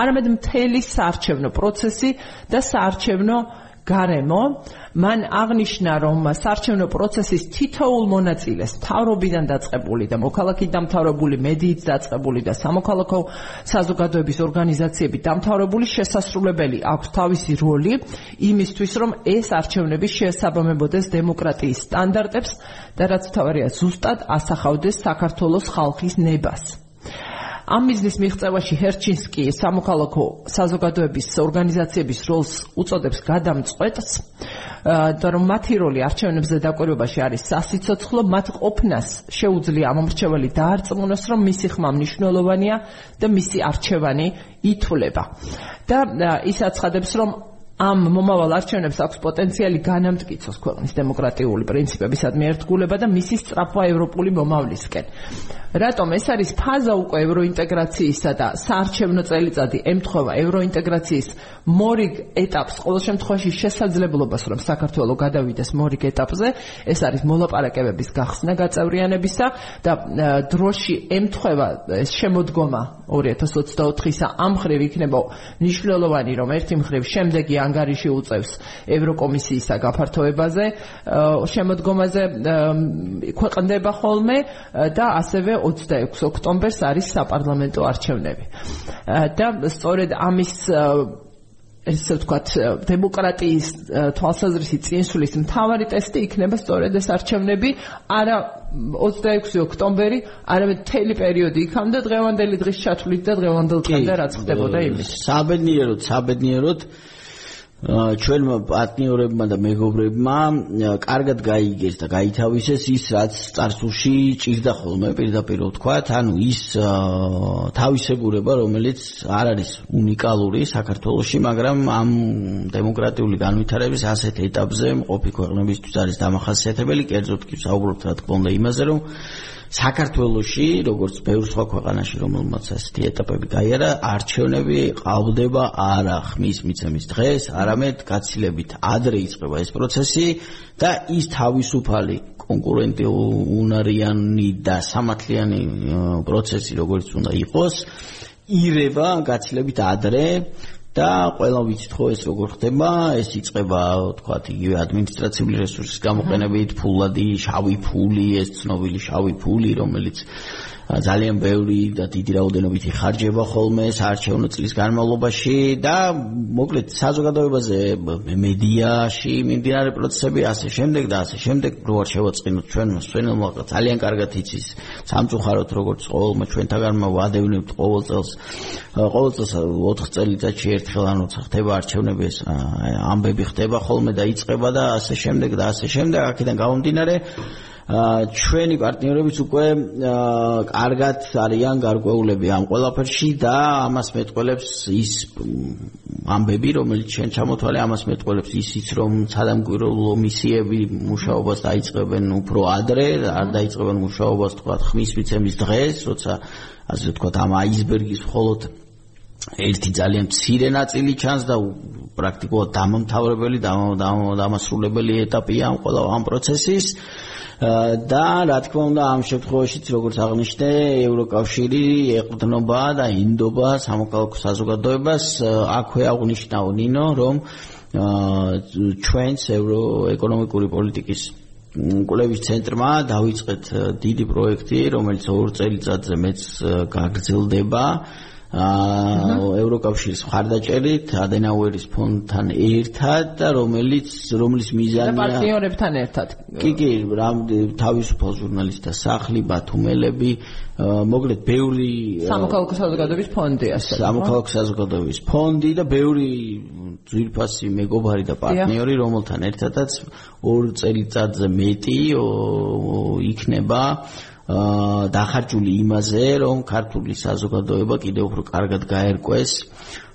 არამედ მთელი საარჩევნო პროცესი და საარჩევნო გარემო, აა მან აღნიშნა რომ საარჩევნო პროცესის თითოეულ მონაწილეს თავრობიდან დაწყებული და მოქალაქით დამთავრებული მედიით დაწყებული და სამოქალაქო საზოგადოების ორგანიზაციები დამთავრებული შესასრულებელი აქვს თავისი როლი იმისთვის რომ ეს არჩევნები შეესაბამებოდეს დემოკრატიის სტანდარტებს და რაც თავარია ზუსტად ასახავდეს საქართველოს ხალხის ნებას ამ მიზნის მიღწევაში ჰერჩინსკი სამოქალაქო საზოგადოების ორგანიზაციების როლს უწოდებს გადამწყვეტს და რომ მათი როლი არჩევნებზე დაკვირვებაში არის სასიცოცხლო მათ ყოფნას შეუძლია ამომრჩეველი დაარწმუნოს რომ მისი ხმა მნიშვნელოვანია და მისი არჩევანი ითვლება. და ის აცხადებს რომ ამ მომავალ არჩევნებს აქვს პოტენციალი განამტკიცოს ქვეყნის დემოკრატიული პრინციპებისადმი ერთგულება და მისი სწრაფვა ევროპული მომავლისკენ. რატომ ეს არის ფაზა უკვე ევროინტეგრაციისა და საარჩევნო წელიწადი ემთხვევა ევროინტეგრაციის მორიგ ეტაპს, ყოველ შემთხვევაში შესაძლებლობას, რომ საქართველოს გადავიდეს მორიგ ეტაპზე, ეს არის მოლაპარაკებების გახსნა გაწევრიანებისა და დროში ემთხვევა ეს შემოდგომა 2024-ისა ამ ხრივ იქნება მნიშვნელოვანი, რომ ერთი მხრივ შემდეგი ანგარიში უწევს ევროკომისიისა გაფართოებაზე, შემოდგომაზე ქვეყნდება ხოლმე და ასევე 26 ოქტომბერს არის საპარლამენტო არჩევნები. და სწორედ ამის ესე ვთქვათ, დემოკრატიის თვალსაზრისით წინსulis მთავარი ტესტი იქნება სწორედ ეს არჩევნები, არა 26 ოქტომბერი, არამედ მთელი პერიოდი იქამდე დღევანდელი დღის ჩათვლით და დღევანდელ დღემდე რაც ხდებოდა იმის. საბედნიეროდ, საბედნიეროდ ჩვენმა პარტნიორებმა და მეგობრებმა კარგად გაიგეს და გაითავისეს ის რაც წარსულში ჭირდა ხოლმე პირდაპირ ვთქვათ ანუ ის თავისებურება რომელიც არ არის უნიკალური საქართველოსში მაგრამ ამ დემოკრატიული განვითარების ასეთ ეტაპზე მყოფი ქვეყნებისთვის არის დამახასიათებელი. კერძოდ კი საუბრობთ რა თქმა უნდა იმაზე რომ საქართველოსში, როგორც ბევრ სხვა ქვეყანაში, რომელმაც ასეთი ეტაპები გაიარა, არჩევნები ყავდება არა ხმის მიცემის დღეს, არამედ გაცილებით ადრე იწყება ეს პროცესი და ის თავისუფალი კონკურენტი უნარიანი და სამართლიანი პროცესი როგორც უნდა იყოს, ირება გაცილებით ადრე და ყველა ვიცით ხო ეს როგორ ხდება? ეს იწება თქვათ იგივე ადმინისტრაციული რესურსის გამოყენებით ფულადი შავი ფული ეს ცნობილი შავი ფული რომელიც ძალიან ბევრი და დიდი რაოდენობით იხარჯება ხოლმე საარჩევნო წლის განმავლობაში და მოკლედ საზოგადოებაზე მედიაში მიმდინარე პროცესები ასე შემდეგ და ასე შემდეგ რო არ შევაწყინოთ ჩვენ მსვენელმა ძალიან კარგად იცის სამწუხაროდ როგორც ყოველმა ჩვენთაგანმა ვადევნებთ ყოველ წელს ყოველ წელს 4 წელიწადში ერთხელ ანუ ხდება არჩევნები ეს ამბები ხდება ხოლმე და იწება და ასე შემდეგ და ასე შემდეგ აქედან გამომდინარე ჩვენი პარტნიორებიც უკვე კარგად არიან გარკვეულები ამ ყველაფერში და ამას მეტყველებს ის ამბები, რომელიც ჩვენ ჩამოთვალე, ამას მეტყველებს ისიც, რომ სადამკვირვებლო მისიები მუშაობას დაიწყებენ უფრო ადრე, არ დაიწყებენ მუშაობას თქვა ხმის მიცემის დღეს, როცა ასე ვთქვა, ამ აისბერგის მხოლოდ ერთი ძალიან მცირე ნაწილი ჩანს და პრაქტიკულად დამამთავრებელი, დამასრულებელი ეტაპია ამ ყველა ამ პროცესის. და რა თქმა უნდა ამ შემთხვევაშიც როგორც აღნიშნე ევროკავშირი ეყრდნობა და ინდობა სამოქალაქო საზოგადოებას აქვე აღნიშნაო ნინო რომ ჩვენს ევროეკონომიკური პოლიტიკის კვლევის ცენტრმა დაიწყეთ დიდი პროექტი რომელიც ორ წელიწადზე მეც გაგრძელდება ევროკავშირის მხარდაჭერით ადენაუერის ფონდთან ერთად და რომელიც რომლის მიზანია პარტნიორებთან ერთად. კი კი რამ თავისუფალ ჟურნალისტთა სახლი ბათუმელები მოკლედ ბევრი სამოქალაქო საზოგადოების ფონდი ასე სამოქალაქო საზოგადოების ფონდი და ბევრი ძვირფასი მეგობარი და პარტნიორი რომელთან ერთადაც ორ წელიწადზე მეტი იქნება აა დახარჯული იმაზე, რომ ქართული საზოგადოება კიდევ უფრო კარგად გაერკვეს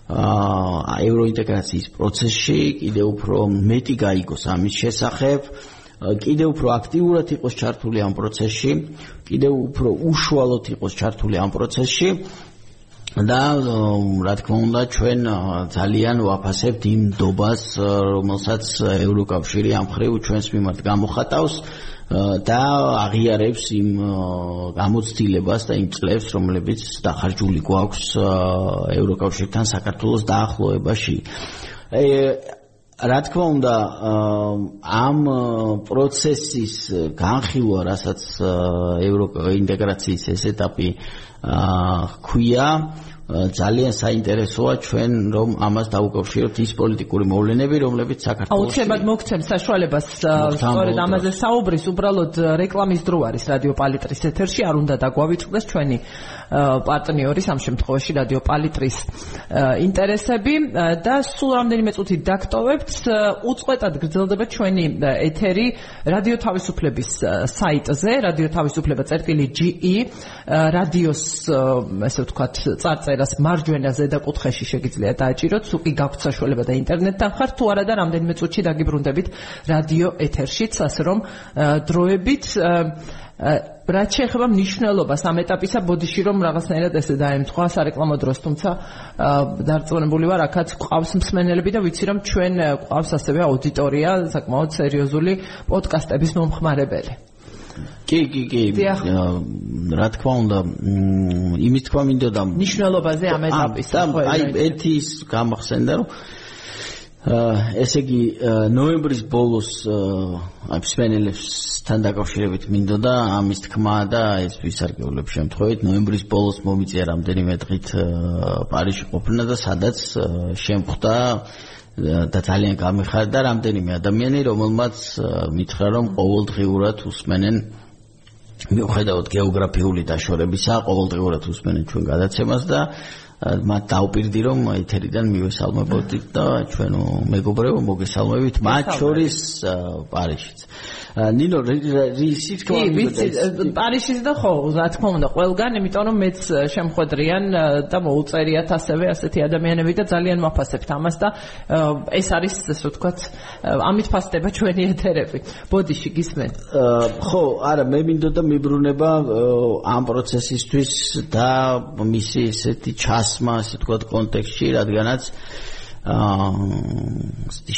აა ევროინტეგრაციის პროცესში, კიდევ უფრო მეტი გაიგოს ამის შესახებ, კიდევ უფრო აქტიურად იყოს ჩართული ამ პროცესში, კიდევ უფრო უშუალოდ იყოს ჩართული ამ პროცესში. და რა თქმა უნდა ჩვენ ძალიან ვაფასებთ იმ დობას რომელსაც ევროკავშირი ამ ხრივ ჩვენს მიმართ გამოხატავს და აღიარებს იმ გამოცდილებას და იმ წლებს, რომლებიც დახარჯული გვაქვს ევროკავშირთან საქართველოს დაახლოებაში. რა თქმა უნდა, ამ პროცესის განხილვა, რასაც ევროინტეგრაციის ეს ეტაპი ხქვია, ძალიან საინტერესოა ჩვენ რომ ამას დაუკავშიროთ ის პოლიტიკური მოვლენები რომლებიც საქართველოს აუცილებლად მოგცემ საშუალებას სწორედ ამაზე საუბრის უბრალოდ რეკლამის დრო არის რადიო პალიტრის ეთერში არ უნდა დაგვავიწყდეს ჩვენი პარტნიორის ამ შემთხვევაში რადიო პალიტრის ინტერესები. და სულ რამდენიმე წუთი დაგტოვებთ უწყვეტად გრძელდება ჩვენი ეთერი რადიო თავისუფლების საიტზე რადიო თავისუფლება წერტილი GE რადიოს ესე ვთქვათ წარწერ ჩაწერას მარჯვენა ზედა კუთხეში შეგიძლიათ დააჭიროთ, სუკი გაქვთ საშუალება და ინტერნეტთან ხართ თუ არა და რამდენიმე წუთში დაგიბრუნდებით რადიო ეთერშიც, ასე რომ დროებით რაც შეეხება მნიშვნელობას ამ ეტაპისა ბოდიში რომ რაღაცნაირად ესე დაემთხვა სარეკლამო დროს თუმცა დარწმუნებული ვარ აქაც ყავს მსმენელები და ვიცი რომ ჩვენ ყავს ასევე აუდიტორია საკმაოდ სერიოზული პოდკასტების მომხმარებელი კი კი კი. რა თქმა უნდა იმის თქვა მინდოდა მნიშვნელობაზე ამ ეტაპის აი ერთი ის გამახსენდა რომ ესე იგი ნოემბრის ბოლოს აი სპენელებსთან დაკავშირებით მინდოდა ამის თქმა და ეს ვისარგებლებ შემთხვევით ნოემბრის ბოლოს მომიწია რამდენიმე დღით პარიზში ყოფნა და სადაც შემხვდა და ძალიან გამიხარდა რამდენიმე ადამიანი რომელმაც მითხრა რომ ყოველდღიურად უსმენენ მიუხედავად გეოგრაფიული დაშორებისა ყოველდღიურად უსმენენ ჩვენ გადაცემას და მათ დაუპირდი რომ ეთერიდან მივესალმებოდით და ჩვენო მეგობრებო მოგესალმებით მათ შორის პარიზშიც ნინო რისიც ხო პარიზშიც და ხო რა თქმა უნდა ყველგან იმიტომ რომ მეც შემხვედრიან და მოუწერიათ ასევე ასეთი ადამიანები და ძალიან მაფასებთ ამას და ეს არის ასე ვთქვათ ამით ფასდება ჩვენი ეთერები. ბოდიში გისმენთ ხო არა მე მინდოდა მიბრუნება ამ პროცესისთვის და მისი ესეთი ჩასმა ასე ვთქვათ კონტექსტში რადგანაც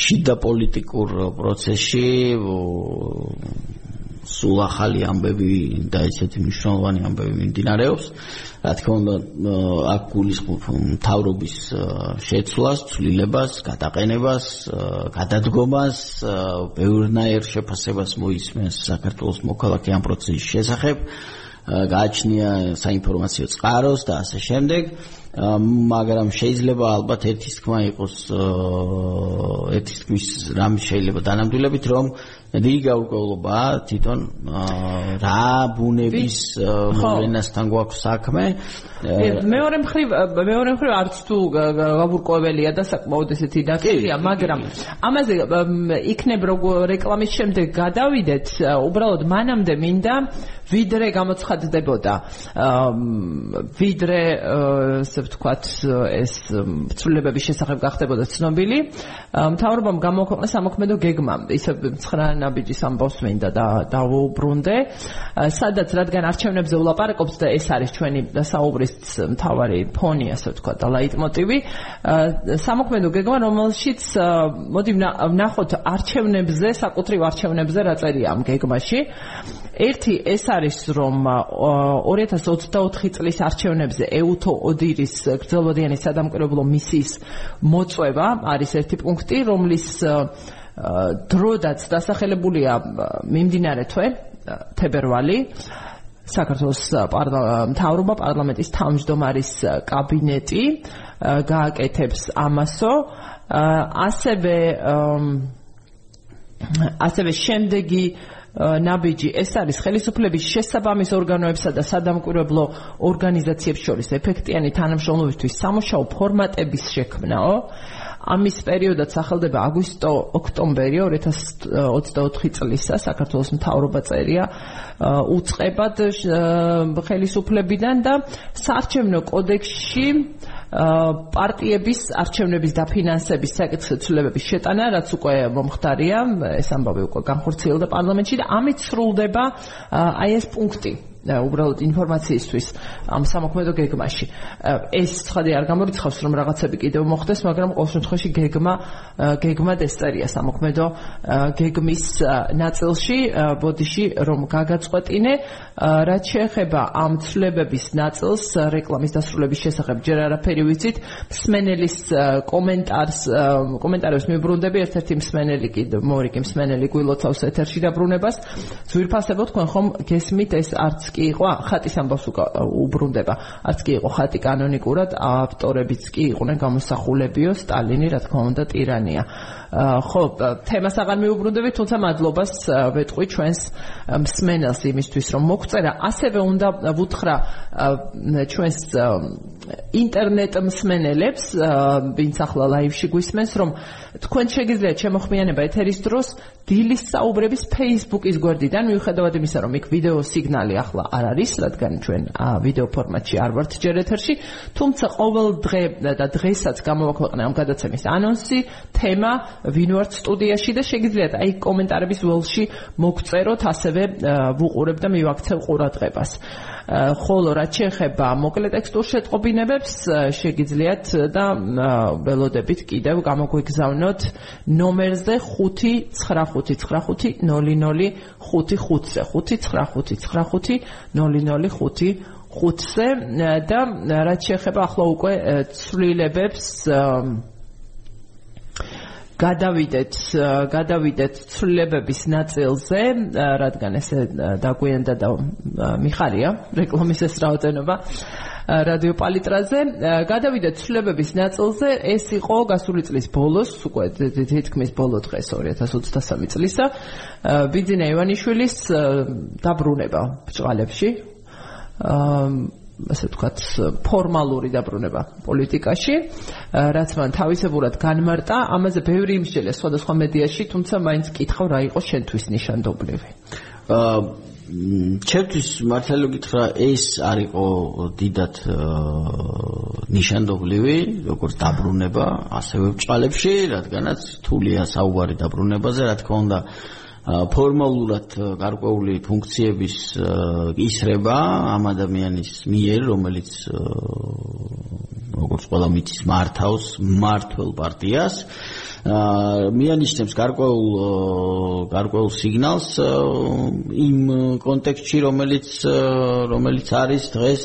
შიდა პოლიტიკურ პროცესში სულ ახალი ამბები და ესეთი მნიშვნელოვანი ამბები მიმდინარეობს. რა თქმა უნდა, აქ გულისხმობ მთავრობის შეცვლას, ცვლილებას, გადაყენებას, გადადგომას, ბევრნაირ შეფასებას მოისმენს საქართველოს მოქალაქე ამ პროცესის შესახებ. გააჩნია საინფორმაციო წყაროს და ასე შემდეგ. მაგრამ შეიძლება ალბათ ერთის თქმა იყოს ერთის თქმის რამ შეიძლება დანამდვილებით რომ რიგა უკოლობა თვითონ რა ბუნების მოვლენასთან გვაქვს საქმე? მეორე მხრივ მეორე მხრივ არც თუ გაბურკოველია და საკმაოდ ესეთი დაწილია მაგრამ ამაზე იქნებ როგორ რეკლამის შემდეგ გადავიდეთ უბრალოდ მანამდე მინდა ვიდრე გამოცხადდებოდა. ვიდრე ასე ვთქვათ ეს ცვლილებების შესახებ გახდებოდა ცნობილი. მთავრობამ გამოქვეყნა სამოქმედო გეგმა. ისე ცხრა ნაბიჯის ამბავს მინდა და დავუბრუნდე სადაც რადგან არჩევნებზე ვლაპარაკობთ და ეს არის ჩვენი საუბრის მთავარი ფონი ასე ვთქვათ და ლაიტმოტივი სამოქმედო გეგმა რომელშიც მოდი ვნახოთ არჩევნებზე საკუთრივ არჩევნებზე რა წერია ამ გეგმაში ერთი ეს არის რომ 2024 წლის არჩევნებზე ეუთო ოდირის გრძელვადიანი სადამკვირვებლო მისიის მოწვევა არის ერთი პუნქტი რომლის დროდაც დასახელებულია მიმდინარე თვე თებერვალი საქართველოს მთავრობა პარლამენტის თავმჯდომარის კაბინეტი გააკეთებს ამასო. ასევე ასევე შემდეგი ნაბიჯი. ეს არის ხელისუფლების შესაბამის ორგანოებსა და სადამკვირვებლო ორგანიზაციებს შორის. ეფექტიანი თანამშრომლობისთვის სამუშაო ფორმატების შექმნაო ამის პერიოდად სახელდება აგვისტო-ოქტომბერი 2024 წლისა საქართველოს მთავრობა წერია უצყებად ხელისუფლებიდან და საარჩევნო კოდექსში პარტიების არჩევნების დაფინანსების საკითხი ცვლილებების შეტანა, რაც უკვე მომხდარია, ეს ამბავი უკვე განხორციელდა პარლამენტში და ამით სრულდება აი ეს პუნქტი. უბრალოდ ინფორმაციისთვის ამ სამოქმედო გეგმაში. ეს ცხადი არ გამორიცხავს რომ რაღაცები კიდევ მოხდეს, მაგრამ ყოველ შემთხვევაში გეგმა გეგმა დესტერია სამოქმედო გეგმის ნაწილში, ბოდიში რომ გაგაწყვეტინე, რაც შეეხება ამ ცვლილებების ნაწილს რეკლამის დასრულების შესახებ ჯერ არაფერი ვიცით, მსმენელის კომენტარს კომენტარებს მიბრუნდები ერთ-ერთი მსმენელი კი მორი კი მსმენელი გვილოცავს ეთერში დაბრუნებას. ძვირფასებო თქვენ ხომ გესმით ეს არც კი იყო ხატის ამბავს უბრუნდება. არც კი იყო ხატი კანონიკურად ავტორებიც კი იყვნენ გამოსახულებიო სტალინი რა თქმა უნდა ტირანია ხო თემას აღარ მიუბრუნდებით თუმცა მადლობას ვეთყვი ჩვენს მსმენელს იმისთვის რომ მოგწერა ასევე უნდა ვუთხრა ჩვენს ინტერნეტ მსმენელებს ვინც ახლა ლაივში გვისმენს რომ თქვენ შეგიძლიათ შემოხმიანება ეთერის დროს დილის საუბრების Facebook-ის გვერდიდან მიუხედავად იმისა რომ იქ ვიდეო სიგნალი ახლა არ არის, რადგან ჩვენ ვიდეო ფორმატში არ ვართ ჯერ ეთერში, თუმცა ყოველ დღე და დღესაც გამოვაქვეყნე ამ გადაცემის ანონსი, თემა, ვინ ვართ სტუდიაში და შეგიძლიათ აი კომენტარების ველში მოგწეროთ, ასევე ვუყურებ და მივაქცევ ყურადღებას. ხოლო რაც შეეხება მოკლე ტექსტურ შეტყობინებებს, შეგიძლიათ და ველოდებით კიდევ გამოგვიგზავნოთ ნომერზე 595900555-ზე 595900555-ზე და რაც შეეხება ახლა უკვე ცვლილებებს გადავიდეთ გადავიდეთ ცვლილებების ნაწილზე, რადგან ესე დაგვიანდა და მიხარია რეკლამის ეს რაოდენობა რადიო პალიტრაზე. გადავიდეთ ცვლილებების ნაწილზე, ეს იყო გასული წლის ბოლოს, უკვე თითქმის ბოლო დღეს 2023 წლისა, ბიძინა ივანიშვილის დაბრუნება ბჭყალებში. აა ასე ვთქვათ, ფორმალური დაბრუნება პოლიტიკაში, რაც მან თავისებურად განმარტა, ამაზე ბევრი იმსჯელე სხვადასხვა მედიაში, თუმცა მაინც კითხავ რა იყო შენთვის ნიშანდობლივი. აა ჩემთვის მართალი გითხრა, ეს არ იყო დიდად ნიშანდობლივი, როგორც დაბრუნება, ასევე ბჭყალებში, რადგანაც თულია საუბარი დაბრუნებაზე, რა თქმა უნდა, ფორმალურად გარკვეული ფუნქციების ისრება ამ ადამიანის მიერ, რომელიც როგორც ყველა მითის მართავს მართლ პარტიას, მიანიშნებს გარკვეულ გარკვეულ სიგნალს იმ კონტექსტში, რომელიც რომელიც არის დღეს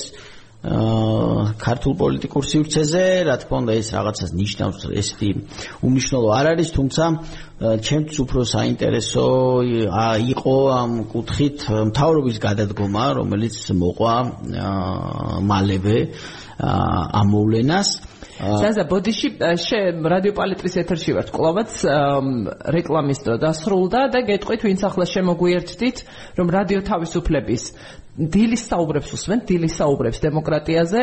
ქართულ პოლიტიკურ სივრცეზე, რა თქმა უნდა, ეს რაღაცას ნიშნავს, ესეთი უმნიშვნელო არ არის, თუმცა ჩემთვის უფრო საინტერესო იყო ამ კუთხით მთავრობის გადადგომა, რომელიც მოყვა მალევე ამ მოვლენას. ზაზა ბოდიში რადიო პალიტრის ეთერში ვართ კლავაც რეკლამის დრო დასრულდა და გეტყვით ვინც ახლა შემოგვიერთდით რომ რადიო თავისუფლების დილის საუბრებს უსმენ, დილის საუბრებს დემოკრატიაზე.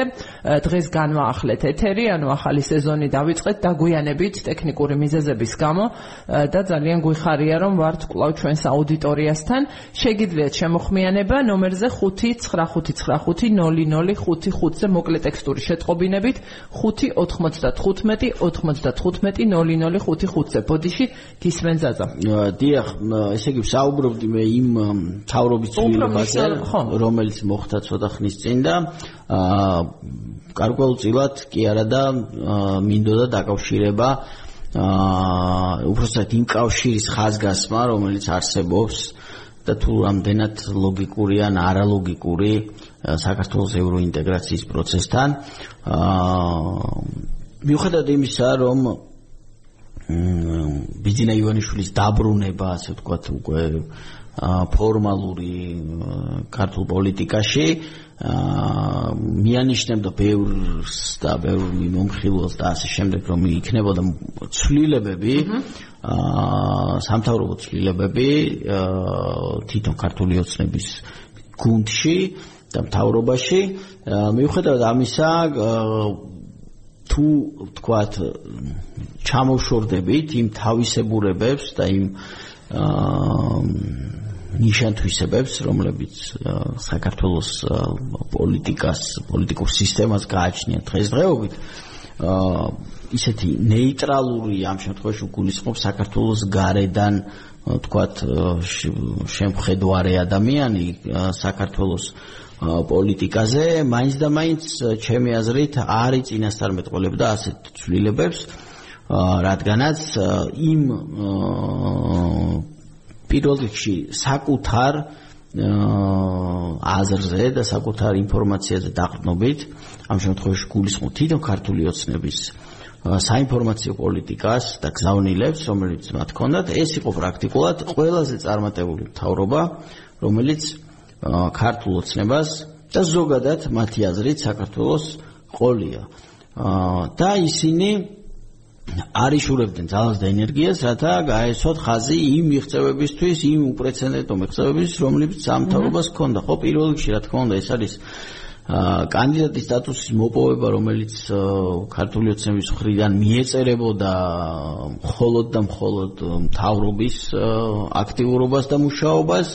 დღეს განვაახლეთ ეთერი, ანუ ახალი სეზონი დავიწყეთ დაგვიანებით ტექნიკური მიზეზების გამო და ძალიან გვიხარია რომ ვართ კლავ ჩვენს აუდიტორიასთან. შეგიძლიათ შემოხმიანება ნომერზე 599500555-ზე მოკლე ტექსტური შეტყობინებით 595-95-95-0055-ზე. ბოდიში გისმენ ზაზა. დიახ, ესე იგი საუბრობდი მე იმ თავრობის ცვლილებაზე, ხო? რომელიც მოხდა ცოტა ხნის წინ და აა გარკვეულწილად კი არა და მინდოდა დაკავშირება აა უბრალოდ იმ კავშირის ხაზგასმა, რომელიც არსებობს და თუ რამდენად ლოგიკური ან არალოგიკური საქართველოს ევროინტეგრაციის პროცესთან აა მიუხედავად იმისა, რომ ბიძინა ივანიშვილის დაბრუნება, ასე ვთქვათ, უკვე ფორმალური ქართულ პოლიტიკაში მიანიშნებდა ბევრს და ბევრ მიმომხილველს და ასე შემდეგ რომ იქნებოდა ცვლილებები აა სამთავრობო ცვლილებები თვითონ ქართული ოცნების გუნდში და მთავრობაში. მიუხედავად ამისა თუ თქვათ ჩამოშორდებით იმ თავისებურებებს და იმ აა ნიშანთვისებებს, რომლებიც საქართველოს პოლიტიკას, პოლიტიკურ სისტემას გააჩნია დღესდღეობით, ისეთი ნეიტრალური ამ შემთხვევაში გულისხმობს საქართველოს გარედან თქვათ შემხედვარე ადამიანი საქართველოს პოლიტიკაზე მაინც და მაინც ჩემი აზრით არის წინასწარმეტყველებდა ასეთ ცვლილებებს რადგანაც იმ პირველ რიგში საკუთარ აზრზე და საკუთარ ინფორმაციაზე დაყრდნობით ამ შემთხვევაში გულისხმობ თვითონ ქართული ოცნების საინფორმაციო პოლიტიკას და გზავნილებს, რომელიც მათ ჰქონდათ, ეს იყო პრაქტიკულად ყველაზე წარმატებული მთავრობა, რომელიც ქართულ ოცნებას და ზოგადად მათი აზრით საქართველოს ყოლია. და ისინი არიშურებდნენ ძალას და ენერგიას, რათა გაეცოთ ხაზი იმ მიღწევებისთვის, იმ უპრეცედენტო მიღწევებისთვის, რომლებიც სამთავრობას ჰქონდა. ხო, პირველ რიგში, რა თქმა უნდა, ეს არის აა კანდიდატის სტატუსის მოპოვება, რომელიც ქართული ოცნების მხრიდან მიეწერებოდა მხოლოდ და მხოლოდ მთავრობის აქტიურობას და მუშაობას.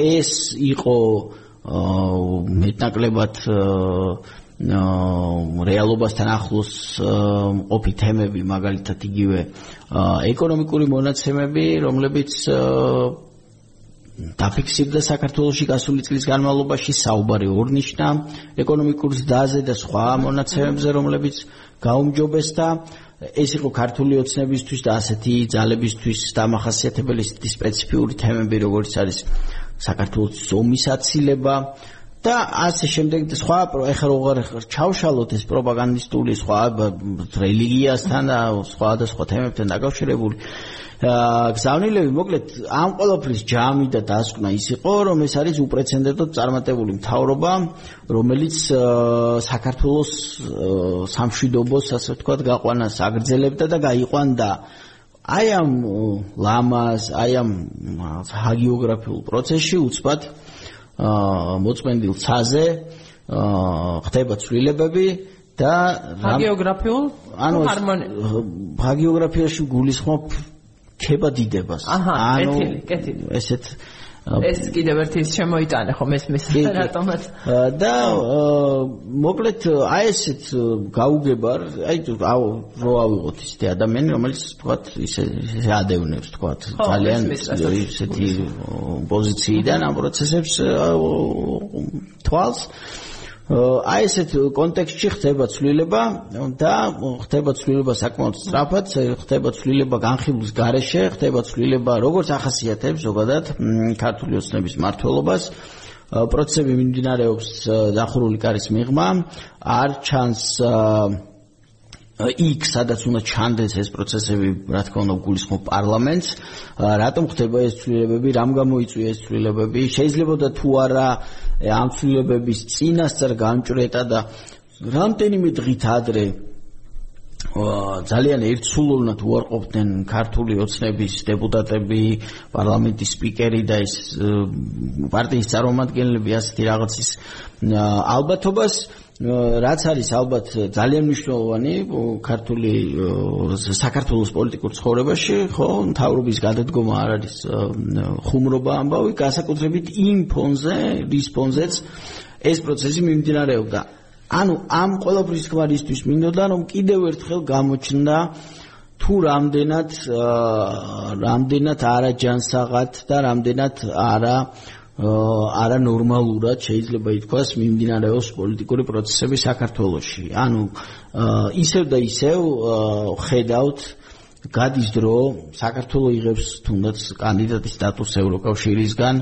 ეს იყო მეტნაკლებად რეალობასთან ახლოს ყოფი თემები, მაგალითად იგივე ეკონომიკური მონაცემები, რომლებიც დაფიქსირდა საქართველოსი გასული წლის განმავლობაში საუბარი ორნიშნა ეკონომიკურ ზრდაზე და სხვა მონაცემებზე, რომლებიც გაუმჯობესდა. ეს იყო ქართული ოცნებისთვის და ასეთი ძალებისთვის დამახასიათებელი სპეციფიური თემები, როგორც არის საქართველოს ომის აცილება და ასე შემდეგ სხვა ეხლა როგორ ჩავშალოთ ეს პროპაგანდისტული სხვა რელიგიასთან და სხვა და სხვა თემებთან დაკავშირებული. გზავნილები მოკლედ ამ ყოველფრის ჯამი და დასკვნა ის იყო რომ ეს არის უპრეცედენტოდ წარმატებული მთავრობა რომელიც საქართველოს სამშვიდობოს ასე ვთქვათ გაყვანას აგრძელებდა და გაიყვანდა აი ამ ლამას აი ამ ჰაგიოგრაფიულ პროცესში უცბად მოწმენდილ ცაზე ხდება ცვლილებები და ჰაგიოგრაფიულ ანუ ჰაგიოგრაფიაში გულისხმობ ქება დიდებას. ანუ კეთილი, ესეთ ეს კიდევ ერთი შემოიტანე ხომ ეს მის რატომაც და მოკლედ აი ესეთ გაუგებარ აი რო ავიღოთ ისეთი ადამიანი რომელიც თქვა ისე ადევნებს თქვა ძალიან ისეთი პოზიციიდან ამ პროცესებს თვალს აი ესეთ კონტექსტში ხდება ცვლილება და ხდება ცვლილება საკმაოდ სწრაფად, ხდება ცვლილება განხილვის გარეშე, ხდება ცვლილება როგორც ახასიათებს ზოგადად ქართული ოცნების მართლობას. პროცესები მიმდინარეობს დახურული კარის მიღმა, არ ჩანს იქ სადაც უნდა ჩანდეს ეს პროცესები, რა თქმა უნდა, გულისხმობ პარლამენტს. რატომ ხდება ეს ცვლილებები? რამ გამოიწვია ეს ცვლილებები? შეიძლება და თუ არა ამ ცვლილებების წინასწარ გამჭრეტა და რამდენიმე დღით ადრე ძალიან ერთსულოვნად უარყოფდნენ ქართული ოცნების დეპუტატები, პარლამენტის სპიკერი და ეს პარტიის წარმომადგენლები ასეთი რაღაცის ალბათობას რაც არის ალბათ ძალიან მნიშვნელოვანი ქართული საქართველოს პოლიტიკურ ცხოვრებაში, ხო, თავრობის გადადგომა არ არის ხუმრობა ამბავი, განსაკუთრებით იმ ფონზე, რის ფონზეც ეს პროცესი მიმდინარეობდა. ანუ ამ ყოველფრის ხვარისთვის მინდოდა რომ კიდევ ერთხელ გამოჩნდა თუ რამდენად რამდენად არაჯანსაღად და რამდენად არა არა ნორმალურად შეიძლება ითქვას მიმდინარეობს პოლიტიკური პროცესები საქართველოში. ანუ ისევ და ისევ ხედავთ გადის დრო საქართველოს იღებს თუნდაც კანდიდატის სტატუსს ევროკავშირისგან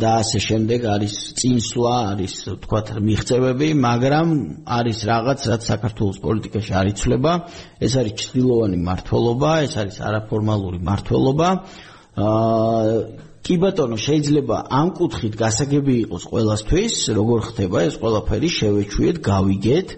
და ასე შემდეგ არის წინსვლა, არის თქვათ მიღწევები, მაგრამ არის რაღაც რაც საქართველოს პოლიტიკაში არ იცლება, ეს არის ჩრდილოვანი მართლობა, ეს არის არაფორმალური მართლობა. აა კი ბატონო, შეიძლება ამ კუთხით გასაგები იყოს ყველასთვის, როგორ ხდება ეს ყველაფერი, შევეჩვიეთ, გავიგეთ.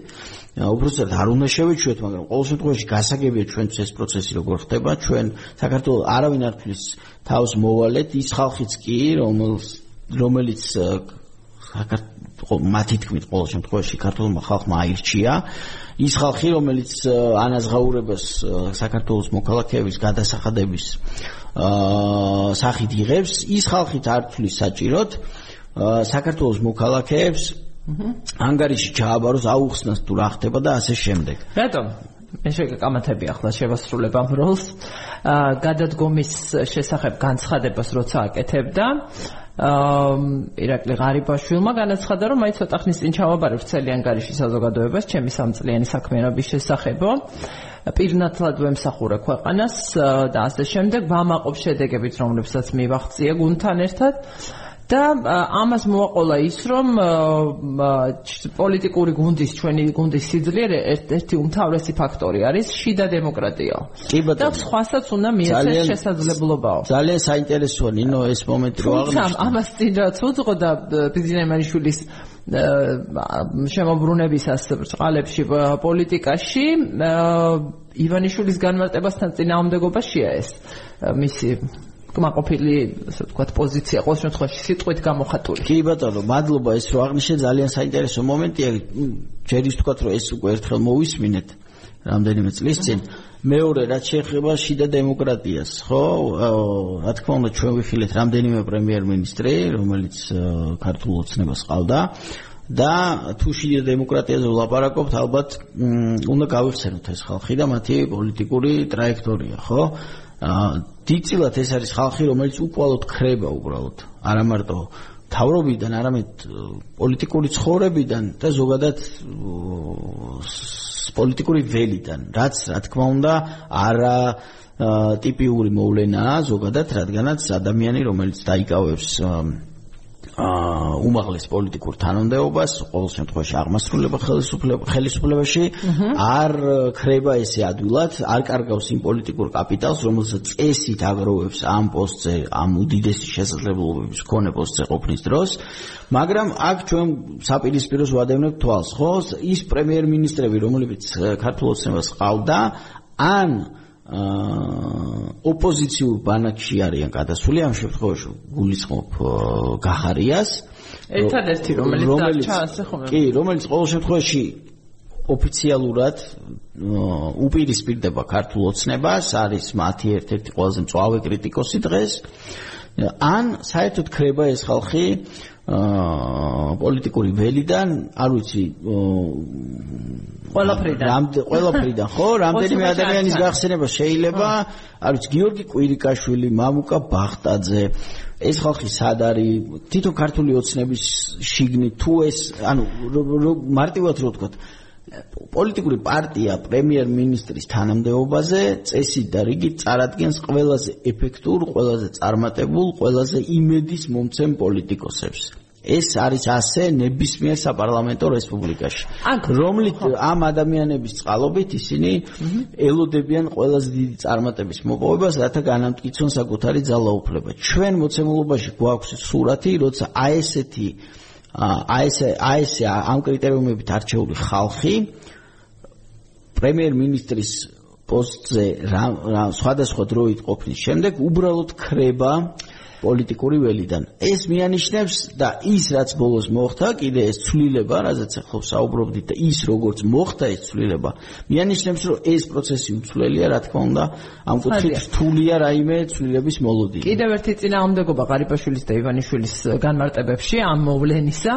უბრალოდ არ უნდა შევეჩვიეთ, მაგრამ ყოველ შემთხვევაში გასაგებია ჩვენთვის ეს პროცესი როგორ ხდება. ჩვენ საქართველოს არავინ არ თulis თავს მოვალეთ, ის ხალხიც კი, რომელიც რომელიც საქართველოს მათი თქმით ყოველ შემთხვევაში ქართულმა ხალხმა აირჩია ის ხალხი რომელიც ანაზღაურებას საქართველოს მოქალაქეების გადასახადების სახით იღებს ის ხალხით არ თulis საჭიროდ საქართველოს მოქალაქეებს ანგარიში ჩააბაროს აუხსნას თუ რა ხდება და ასე შემდეგ. რატომ? მე შეგეკამათები ახლა შევასრულებ ამ როლს. აა გადადგომის შესახებ განცხადებას როცა აკეთებდა აა ირაკლი ღარიბაშვილმა განაცხადა რომ აი ცოტა ხნის წინ ჩავაბარებ ცელი ანგარიში საზოგადოებას ჩემი სამწლიანი საქმიანობის შესახებო პირნათლად ვემსახურე ქვეყანას და ასე შემდეგ ვამაყობ შედეგებით რომლებსაც მივახციე გუნთან ერთად და ამას მოაყოლა ის რომ პოლიტიკური გუნდის ჩვენი გუნდის სიძლიერე ერთ-ერთი უმთავრესი ფაქტორი არის შიდა დემოკრატია. კი ბატონო. და სხვასაც უნდა მიეცეს შესაძლებლობაო. ძალიან საინტერესოა ნინო ეს მომენტი რო აღნიშნე. ამას წინ რაც უძღო და ბიზნესმენიშვილის შემოbrunებისას წყალებში პოლიტიკაში ივანიშვილის განმარტებასთან წინააღმდეგობაშია ეს მისი კმაყოფილი ასე ვთქვათ პოზიცია ყოველ შემთხვევაში სიტყვით გამოხატული. კი ბატონო, მადლობა ეს რო აღნიშნე ძალიან საინტერესო მომენტია. ჯერ ის ვთქვათ რომ ეს უკვე ერთხელ მოვისმინეთ. რამდენიმე წლის წინ. მეორე რაც შეეხება შიდა დემოკრატიას, ხო? რა თქმა უნდა, ჩვენ ვიხილეთ რამდენიმე პრემიერ-მინისტრი, რომელიც ქართულ ოცნებას ყავდა. და თუ შიდა დემოკრატიაზე ვლაპარაკობთ, ალბათ უნდა გავიხსენოთ ეს ხალხი და მათი პოლიტიკური ტრაექტორია, ხო? აა დიდწილად ეს არის ხალხი, რომელიც უკვალოდ ხრება უბრალოდ, არა მარტო თავრობიდან, არამედ პოლიტიკური ცხოვრებიდან და ზოგადად პოლიტიკური ველიდან, რაც რა თქმა უნდა არა ტიპიური მოვლენაა ზოგადად, რადგანაც ადამიანი, რომელიც დაიკავებს უმაღლეს პოლიტიკურ თანამდებობას, ყოველ შემთხვევაში აღმასრულება ხელისუფლებაში არ ხრება ესე ადვილად, არ კარგავს იმ პოლიტიკურ კაპიტალს, რომელსაც წესით აგროვებს ამ პოსტზე, ამ უდიდესი შესაძლებლობების მქონე პოსტზე ყოფნის დროს, მაგრამ აქ ჩვენ საპირისპიროს ვადევნებთ თვალს, ხო? ის პრემიერ-მინისტრები, რომლებიც ქართულ ოცნებას ყავდა, ან ოპოზიციურ ბანაკში არიან გადასული ამ შემთხვევაში გულისხმობ გახარიას. ერთადერთი რომელიც ჩანს ხომ? კი რომელიც ყოველ შემთხვევაში ოფიციალურად უპირისპირდება ქართულ ოცნებას არის მათი ერთ-ერთი ყველაზე მწვავე კრიტიკოსი დღეს. ან საერთოდ ხრება ეს ხალხი აა პოლიტიკური ველიდან, არ ვიცი, ყველაფრიდან. რამდენ ყველაფრიდან, ხო? რამდენიმე ადამიანის გახსენება შეიძლება, არ ვიცი, გიორგი კვირიკაშვილი, მამუკა ბახტაძე, ეს ხალხი სად არის? თვითონ ქართული ოცნების შიგნით თუ ეს, ანუ მარტივად რო ვთქვა, პოლიტიკური პარტია პრემიერ-მინისტრის თანამდებობაზე წესით და რიგით წარადგენს ყველაზე ეფექტურ, ყველაზე წარმატებულ, ყველაზე იმედის მომცემ პოლიტიკოსებს. ეს არის ასე ნებისმიერ საპარლამენტო რესპუბლიკაში. რომლით ამ ადამიანების წყალობით ისინი ელოდებიან ყველაზე დიდი წარმატების მოპოვებას, რათა განამტკიცონ საკუთარი ძალაუფლება. ჩვენ მოცემულობაში გვაქვს სურათი, როცა აი ესეთი აი ეს აი ეს ამ კრიტერიუმებით არჩეული ხალხი პრემიერ-მინისტრის პოსტზე რა სხვადასხვა დროით ყოფნის შემდეგ უბრალოდ ხრება პოლიტიკური ველიდან. ეს მიანიშნებს და ის რაც ბოლოს მოხდა, კიდე ეს ცვლილება, რაზეც ახლა საუბრობდით და ის როგორც მოხდა ეს ცვლილება, მიანიშნებს, რომ ეს პროცესი უცვლელია, რა თქმა უნდა, ამ კუთხით რთულია რაიმე ცვლილების მოლოდინი. კიდევ ერთი წინააღმდეგობა ღარიბაშვილის და ივანიშვილის განმარტებებში ამ მოვლენისა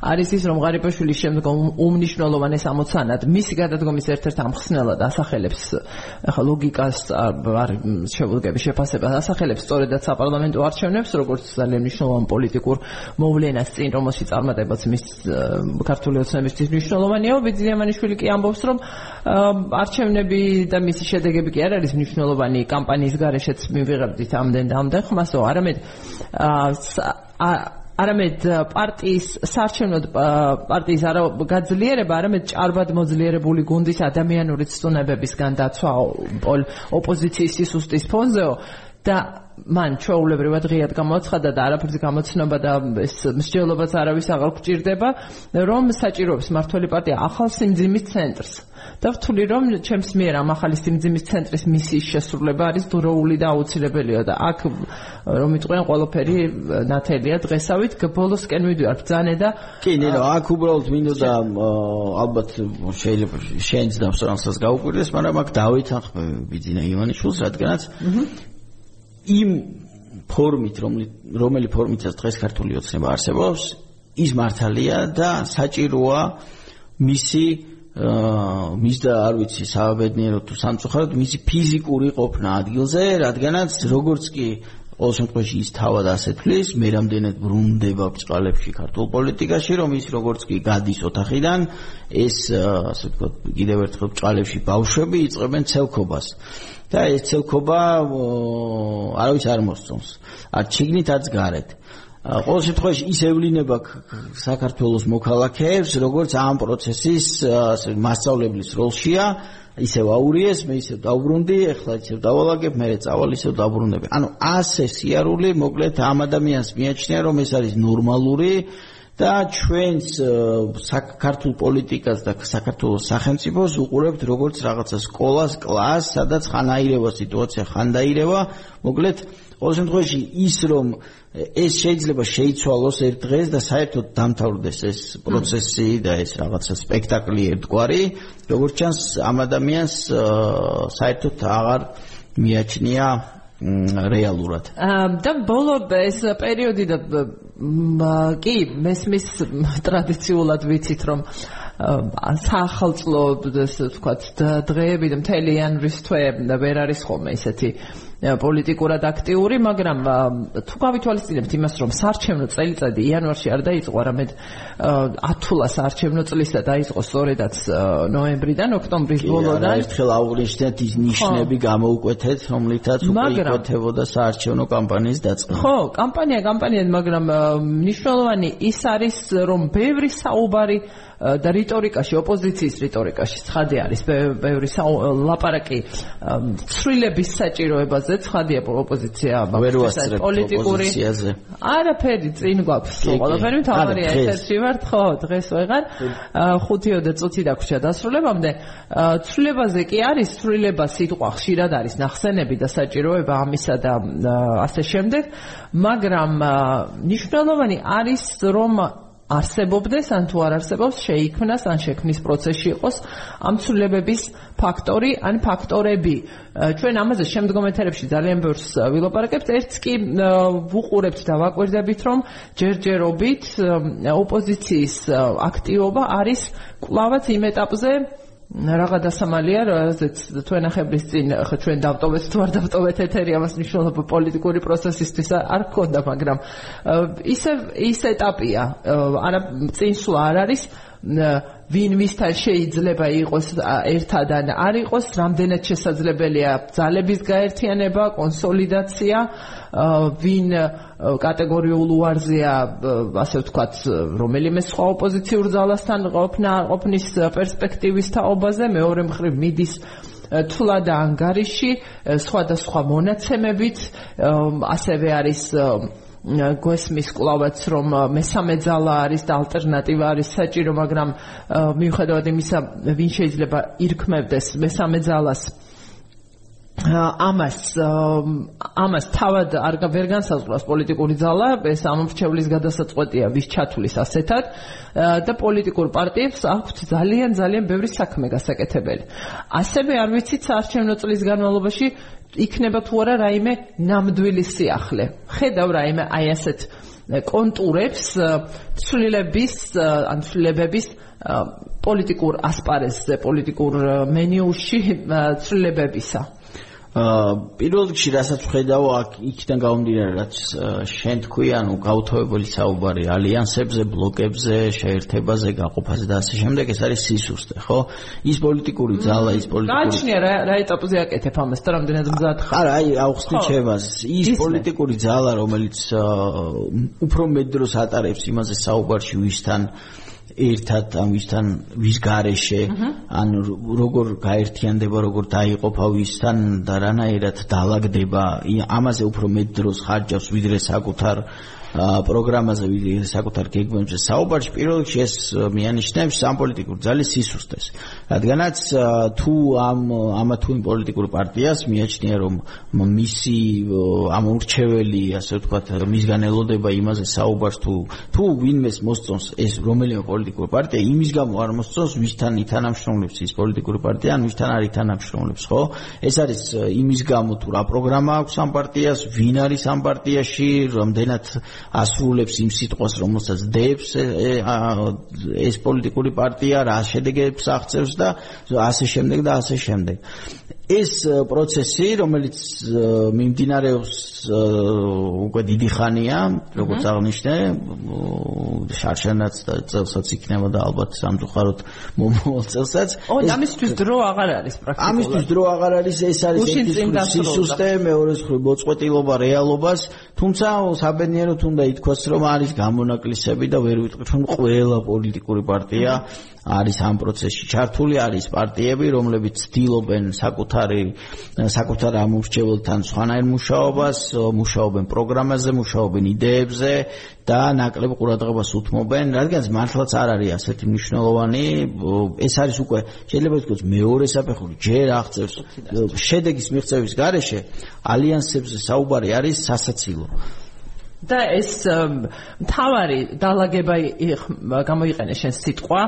არის ის, რომ ღარიბაშვილის შემდგომ უმნიშვნელოვანეს ამოცანად მისი გადადგომის ერთ-ერთ ამხსნელად ასახელებს ახლა ლოგიკას არ შეგვიძლია შეფასებას ასახელებს სწორედაც საპარლამენტო არჩევნებში არჩევნებს, როგორც ძალიან მნიშვნელოვან პოლიტიკურ მოვლენას წინ, რომელშიც წარმატებაც მის ქართული ოცნებისთვის მნიშვნელოვანია. ბიძიამანიშვილი კი ამბობს, რომ არჩევნები და მისი შედეგები კი არ არის მნიშვნელოვანი კამპანიის გარეშეც მივიღებდით ამდენ და ამდენ ხმასო, არამედ არამედ პარტიის საარჩევნო პარტიის არა გაძლიერება, არამედ ჭარბად მოძლიერებული გუნდის ადამიანური ცნებებისგან დაცვა ოპოზიციის სისტემის ფონზეო და მან ჩაულებრივად ღიად გამოცხადა და არაფერზე გამოცნობა და ეს მსჯელობაც არავის აღარ გჭირდება რომ საჭიროებს მართული პარტია ახალ სიმძიმის ცენტრს და ვთვლი რომ ჩემს მიერ ამ ახალი სიმძიმის ცენტრის მისიის შესრულება არის დროული და აუცილებელია და აქ რომ იტყვიან ყველაფერი ნათელია დღესავით. ბოლოსკენ მივიდივარ ბძანე და კი ნინო აქ უბრალოდ მინდოდა ალბათ შეიძლება შენც დამსწრანსაც გაუკვირდეს მაგრამ აქ დავითანხმები ბიძინა ივანიშვილს რადგანაც იმ ფორმით რომელი ფორმითაც დღეს ქართული ოცნება არსებობს ის მართალია და საჭიროა მისი მის და არ ვიცი საბედნიერო თუ სამწუხაროდ მისი ფიზიკური ყოფნა ადგილზე რადგანაც როგორც კი ყოველ შემთხვევაში ის თავად ასეთლის მე რამდენად ბრუნდება ბჭყალებში ქართულ პოლიტიკაში რომ ის როგორც კი გადის ოთახიდან ეს ასე ვთქვათ კიდევ ერთხელ ბჭყალებში ბავშვები იწყებენ ცელქობას და ეს ცელქობა არავის არ მოსწონს. არ ჩიგნით არც გარეთ. ყოველ შემთხვევაში ის ევლინება საქართველოს მოქალაქეებს, როგორც ამ პროცესის მასშტაბლის როლშია, ისევ აურიეს, მე ისევ დავბრუნდი, ეხლა ისევ დავალაგებ, მე წავალ ისევ დავბრუნდები. ანუ ასე სიარული, მოკლედ ამ ადამიანს მიაჩნია, რომ ეს არის ნორმალური და ჩვენს საქართველოს პოლიტიკას და საქართველოს სახელმწიფოს უყურებთ როგორც რაღაცა სკოლას, კლასს, სადაც ხანაირება სიტუაცია ხანდაირება, მოკლედ ყოველ შემთხვევაში ის რომ ეს შეიძლება შეიცვალოს ერთ დღეს და საერთოდ დამთავრდეს ეს პროცესი და ეს რაღაცა სპექტაკლი ერთგვარი, როგორც ჩანს ამ ადამიანს საერთოდ აღარ მიაჩნია რეალურად. და ბოლო ეს პერიოდი და კი მესმის ტრადიციულად ვიცით რომ საახალწლო ესე ვთქვათ დღეები და მთელი იანვრის თვე ვერ არის ხოლმე ისეთი პოლიტიკურად აქტიური, მაგრამ თუ გავითვალისწინებთ იმას, რომ საარჩევნო წელიწადი იანვარში არ დაიწყო, არამედ ათულა საარჩევნო წლის და დაიწყო სწორედაც ნოემბრიდან ოქტომბრის ბოლოდან. ერთხელ აუგუსტიდან ის ნიშნები გამოუკვეთეთ, რომლითაც უკვე იკვეთებოდა საარჩევნო კამპანიის დაწყება. ხო, კამპანია, კამპანია, მაგრამ მნიშვნელოვანი ის არის, რომ ბევრი საუბარი და რიტორიკაში, ოპოზიციის რიტორიკაში ცხადე არის. ბევრი ლაპარაკი ცვლილების საჭიროებაზე, ცხადია ოპოზიცია პოლიტიკური არაფერი წინ გვაქვს, ყველაფერი თავარია ესეთი ვართ, ხო, დღეს ვეღარ. 5 და წუთი დაგვრჩა დასრულებამდე. ცვლილებაზე კი არის ცვლილება სიტყვა ხშირად არის ნახსენები და საჭიროება ამისა და ასე შემდეგ, მაგრამ ნიშნულოვანი არის რომ არსებობდეს ან თუ არ არსებობს შეიქმნას ან შექმნის პროცესში იყოს ამ ცვლილებების ფაქტორი ან ფაქტორები. ჩვენ ამაზე შემდგომ ეთერებში ძალიან ბევრს ვილაპარაკებთ. ერთს კი ვუყურებთ და ვაკვირდებით რომ ჯერჯერობით ოპოზიციის აქტივობა არის კლავაც იმ ეტაპზე რაღა დასამალია, რაზეც თვენახებრის წინ ხო ჩვენ დავტოვეთ თუ არ დავტოვეთ ეთერი ამას მნიშვნელობა პოლიტიკური პროცესისთვის არ გქონდა, მაგრამ ისე ის ეტაპია, არა წინსვლა არ არის ვინ ვისთან შეიძლება იყოს ერთად ან არ იყოს, რამდენად შესაძლებელია ძალების გაერთიანება, კონსოლიდაცია, ვინ კატეგორიულ უარზეა, ასე ვთქვათ, რომელიმე სხვა ოპოზიციურ ძალასთან ყოფნა, ყოფნის პერსპექტივის თაობაზე, მეორე მხრივ მიდის თულა და ანგარიში სხვადასხვა მონაცემებით ასევე არის გვესმის კლავაც რომ მესამე ძალა არის და ალტერნატივა არის საჭირო მაგრამ მიუხედავად იმისა ვინ შეიძლება ირქმევდეს მესამე ძალას ამას ამას თავად არ ვერ განსაზღვრავს პოლიტიკური ძალა, ეს ამორჩევლის გადასაწყვეტია ვის ჩათulis ასეთად და პოლიტიკურ პარტიებს აქვთ ძალიან ძალიან ბევრი საქმე გასაკეთებელი. ასევე არ ვიცით საარჩევნო წლის განმავლობაში იქნება თუ არა რაიმე ნამდვილი სიახლე. ხედავ რაიმე აი ასეთ კონტურებს ცვლილების ან ცვლილებების პოლიტიკურ ასპარეზზე, პოლიტიკურ მენიუში ცვლილებებისა. აა პირველ რიგში რასაც ხედავ აქ იქიდან გამომდინარე რაც შენ თქვი ანუ გაუთავებელი საუბარი ალიანსებზე, ბლოკებზე, შეერთებაზე, გაყოფაზე და ასე შემდეგ ეს არის სისუსტე, ხო? ის პოლიტიკური ძალა, ის პოლიტიკური გაჩნია რა რა ეტაპზე აკეთებ ამას და რამდენად მზად ხარ? არა, აი აუხსნი ჩემას. ის პოლიტიკური ძალა, რომელიც უფრო მეტ დროს ატარებს იმაზე საუბარში ვისთან ერთად ამ ვისთან ვის გარეშე ან როგორ გაერთიანდება როგორ დაიყოფა ვისთან და რანაირად დაალაგდება ამაზე უფრო მეტ დროს ხარჯავს ვიდრე საკუთარ პროგრამაზე ვიდრე საკუთარ გეგმებზე საუბარში. პირველ რიგში ეს მიანიშნებს სამ პოლიტიკურ ძალის სისუსტეს რადგანაც თუ ამ ამა თუ იმ პოლიტიკურ პარტიას მიაჩნია რომ მისი ამ ურჩეველი ასე ვთქვათ მისგან ელოდება იმაზე საუბარს თუ თუ ვინმეს მოსწონს ეს რომელიმე პოლიტიკური პარტია იმის გამო არ მოსწონს ვისთან ითანამშრომლებს ის პოლიტიკური პარტია ან ვისთან არ ითანამშრომლებს ხო? ეს არის იმის გამო თუ რა პროგრამა აქვს ამ პარტიას ვინ არის ამ პარტიაში რამდენად ასრულებს იმ სიტყვას, რომელსაც დებს ეს პოლიტიკური პარტია, რა შედეგებს აღწევს და ასე შემდეგ და ასე შემდეგ. ეს პროცესი, რომელიც მიმდინარეობს უკვე დიდი ხანია, როგორც აღნიშნე, შარშანაც და წელსაც იქნება და ალბათ სამწუხაროდ მომავალ წელსაც. ო, ამისთვის დრო აღარ არის პრაქტიკულად. ამისთვის დრო აღარ არის, ეს არის ერთი სისტემა, მეორე მხრივ მოწყვეტილობა რეალობას, თუმცა საბედნიეროდ უნდა ითქვას, რომ არის გამონაკლისები და ვერ ვიტყვით, რომ ყველა პოლიტიკური პარტია არის ამ პროცესში. ჩართული, არის პარტიები, რომლებიც ცდილობენ საკუთარი საკუთარ ამორჩეველთან სხვანაირ მუშაობას, მუშაობენ პროგრამაზე, მუშაობენ იდეებზე და ნაკლებ ყურადღებას უთმობენ, რადგანაც მართლაც არ არის ასეთი მნიშვნელოვანი, ეს არის უკვე შეიძლება ვთქვათ მეორე საფეხური, ჯერ აღწევს. შედეგის მიღწევის გარეშე ალიანსებზე საუბარი არის სასაცილო. და ეს თავარი დაალაგება გამოიყენე შენ სიტყვა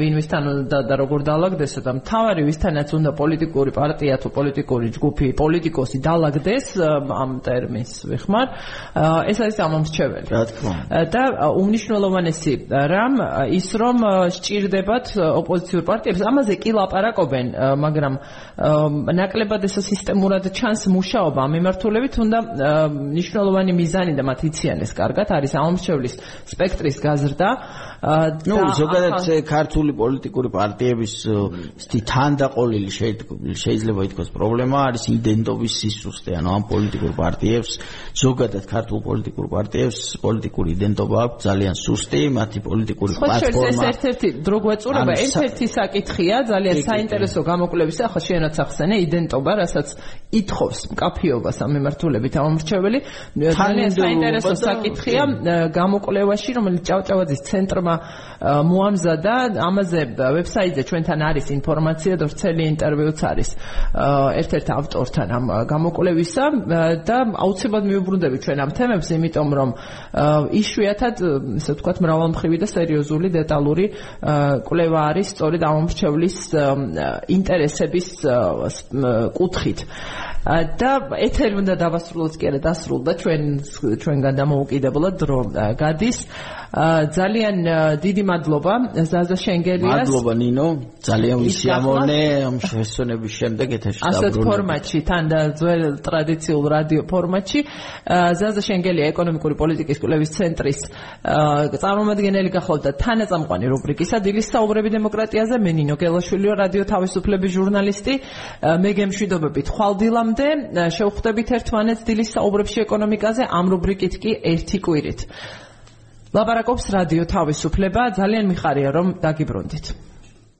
ვინმისთან და და როგორ დაალაგდესო და თავარი ვისთანაც უნდა პოლიტიკური პარტია თუ პოლიტიკური ჯგუფი პოლიტიკოსი დაალაგდეს ამ ტერმინს ვიხმარ. ეს არის ამომრჩეველი. რა თქმა უნდა. და უმნიშვნელოვანესი რამ ის რომ სჭირდებათ ოპოზიციურ პარტიებს. ამაზე კი ლაპარაკობენ მაგრამ ნაკლებად ეს სისტემურად ჩანს მუშაობა. ამ მიმართულებით უნდა მნიშვნელოვანი მიზანი და მათ იციან ეს კარგად არის ამომრჩევლის სპექტრის გაზრდა. ნუ ზოგადად ქართული პოლიტიკური პარტიების ისეთი თანდაყოლილი შეიძლება ითქვას პრობლემა არის იდენტობის სისუსტე. ანუ ამ პოლიტიკურ პარტიებს ზოგადად ქართულ პოლიტიკურ პარტიებს პოლიტიკური იდენტობა აქვს ძალიან სუსტი მათი პოლიტიკური პლატფორმა ეს ერთ-ერთი დრო გვეწურება. ერთ-ერთი საკითხია ძალიან საინტერესო გამოკვლევისა ახლა შენაც ახსენე იდენტობა რასაც ითხოვს მკაფიობას ამ მიმართულებით ამომრჩეველი ძალიან საინტერესო საკითხია გამოკვლევაში რომელიც ჭავჭავაძის ცენტრმა მოამზადა. ამაზე ვებსაიტზე ჩვენთან არის ინფორმაცია და ვრცელი ინტერვიუც არის ერთ-ერთ ავტორთან ამ გამოკვლევისა და აუცილებლად მიუბრუნდები ჩვენ ამ თემებს იმიტომ რომ იშვიათად ესე ვთქვათ მრავალმხრივი და სერიოზული დეტალური კვლევა არის სწორედ ამომრჩევლის ინტერესების კუთხით. და ეთერი უნდა დავასრულოთ კი არა დასრულდა. ჩვენ ჩვენგან დამოუკიდებლად დრო გადის ძალიან დიდი მადლობა. ზაზა შენგელიას მადლობა ნინო. ძალიან ვისიამოვნე ამ შესვენების შემდეგ ეთერში დაბრუნდა ასეთ ფორმატში თან და ძველ ტრადიციულ რადიო ფორმატში. ზაზა შენგელია ეკონომიკური პოლიტიკის კვლევის ცენტრის წარმომადგენელი გახლავთ და თანაწამყვანი რუბრიკისა დილის საუბრები დემოკრატიაზე. მე ნინო გელაშვილიო რადიო თავისუფლების ჟურნალისტი. მე გემშვიდობებით ხვალდილამდე. შევხვდებით ერთმანეთს დილის საუბრებში ეკონომიკაზე ამ რუბრიკით კი ერთი კვირით ლაბარაკობს რადიო თავისუფლება. ძალიან მიხარია რომ დაგიბრუნდით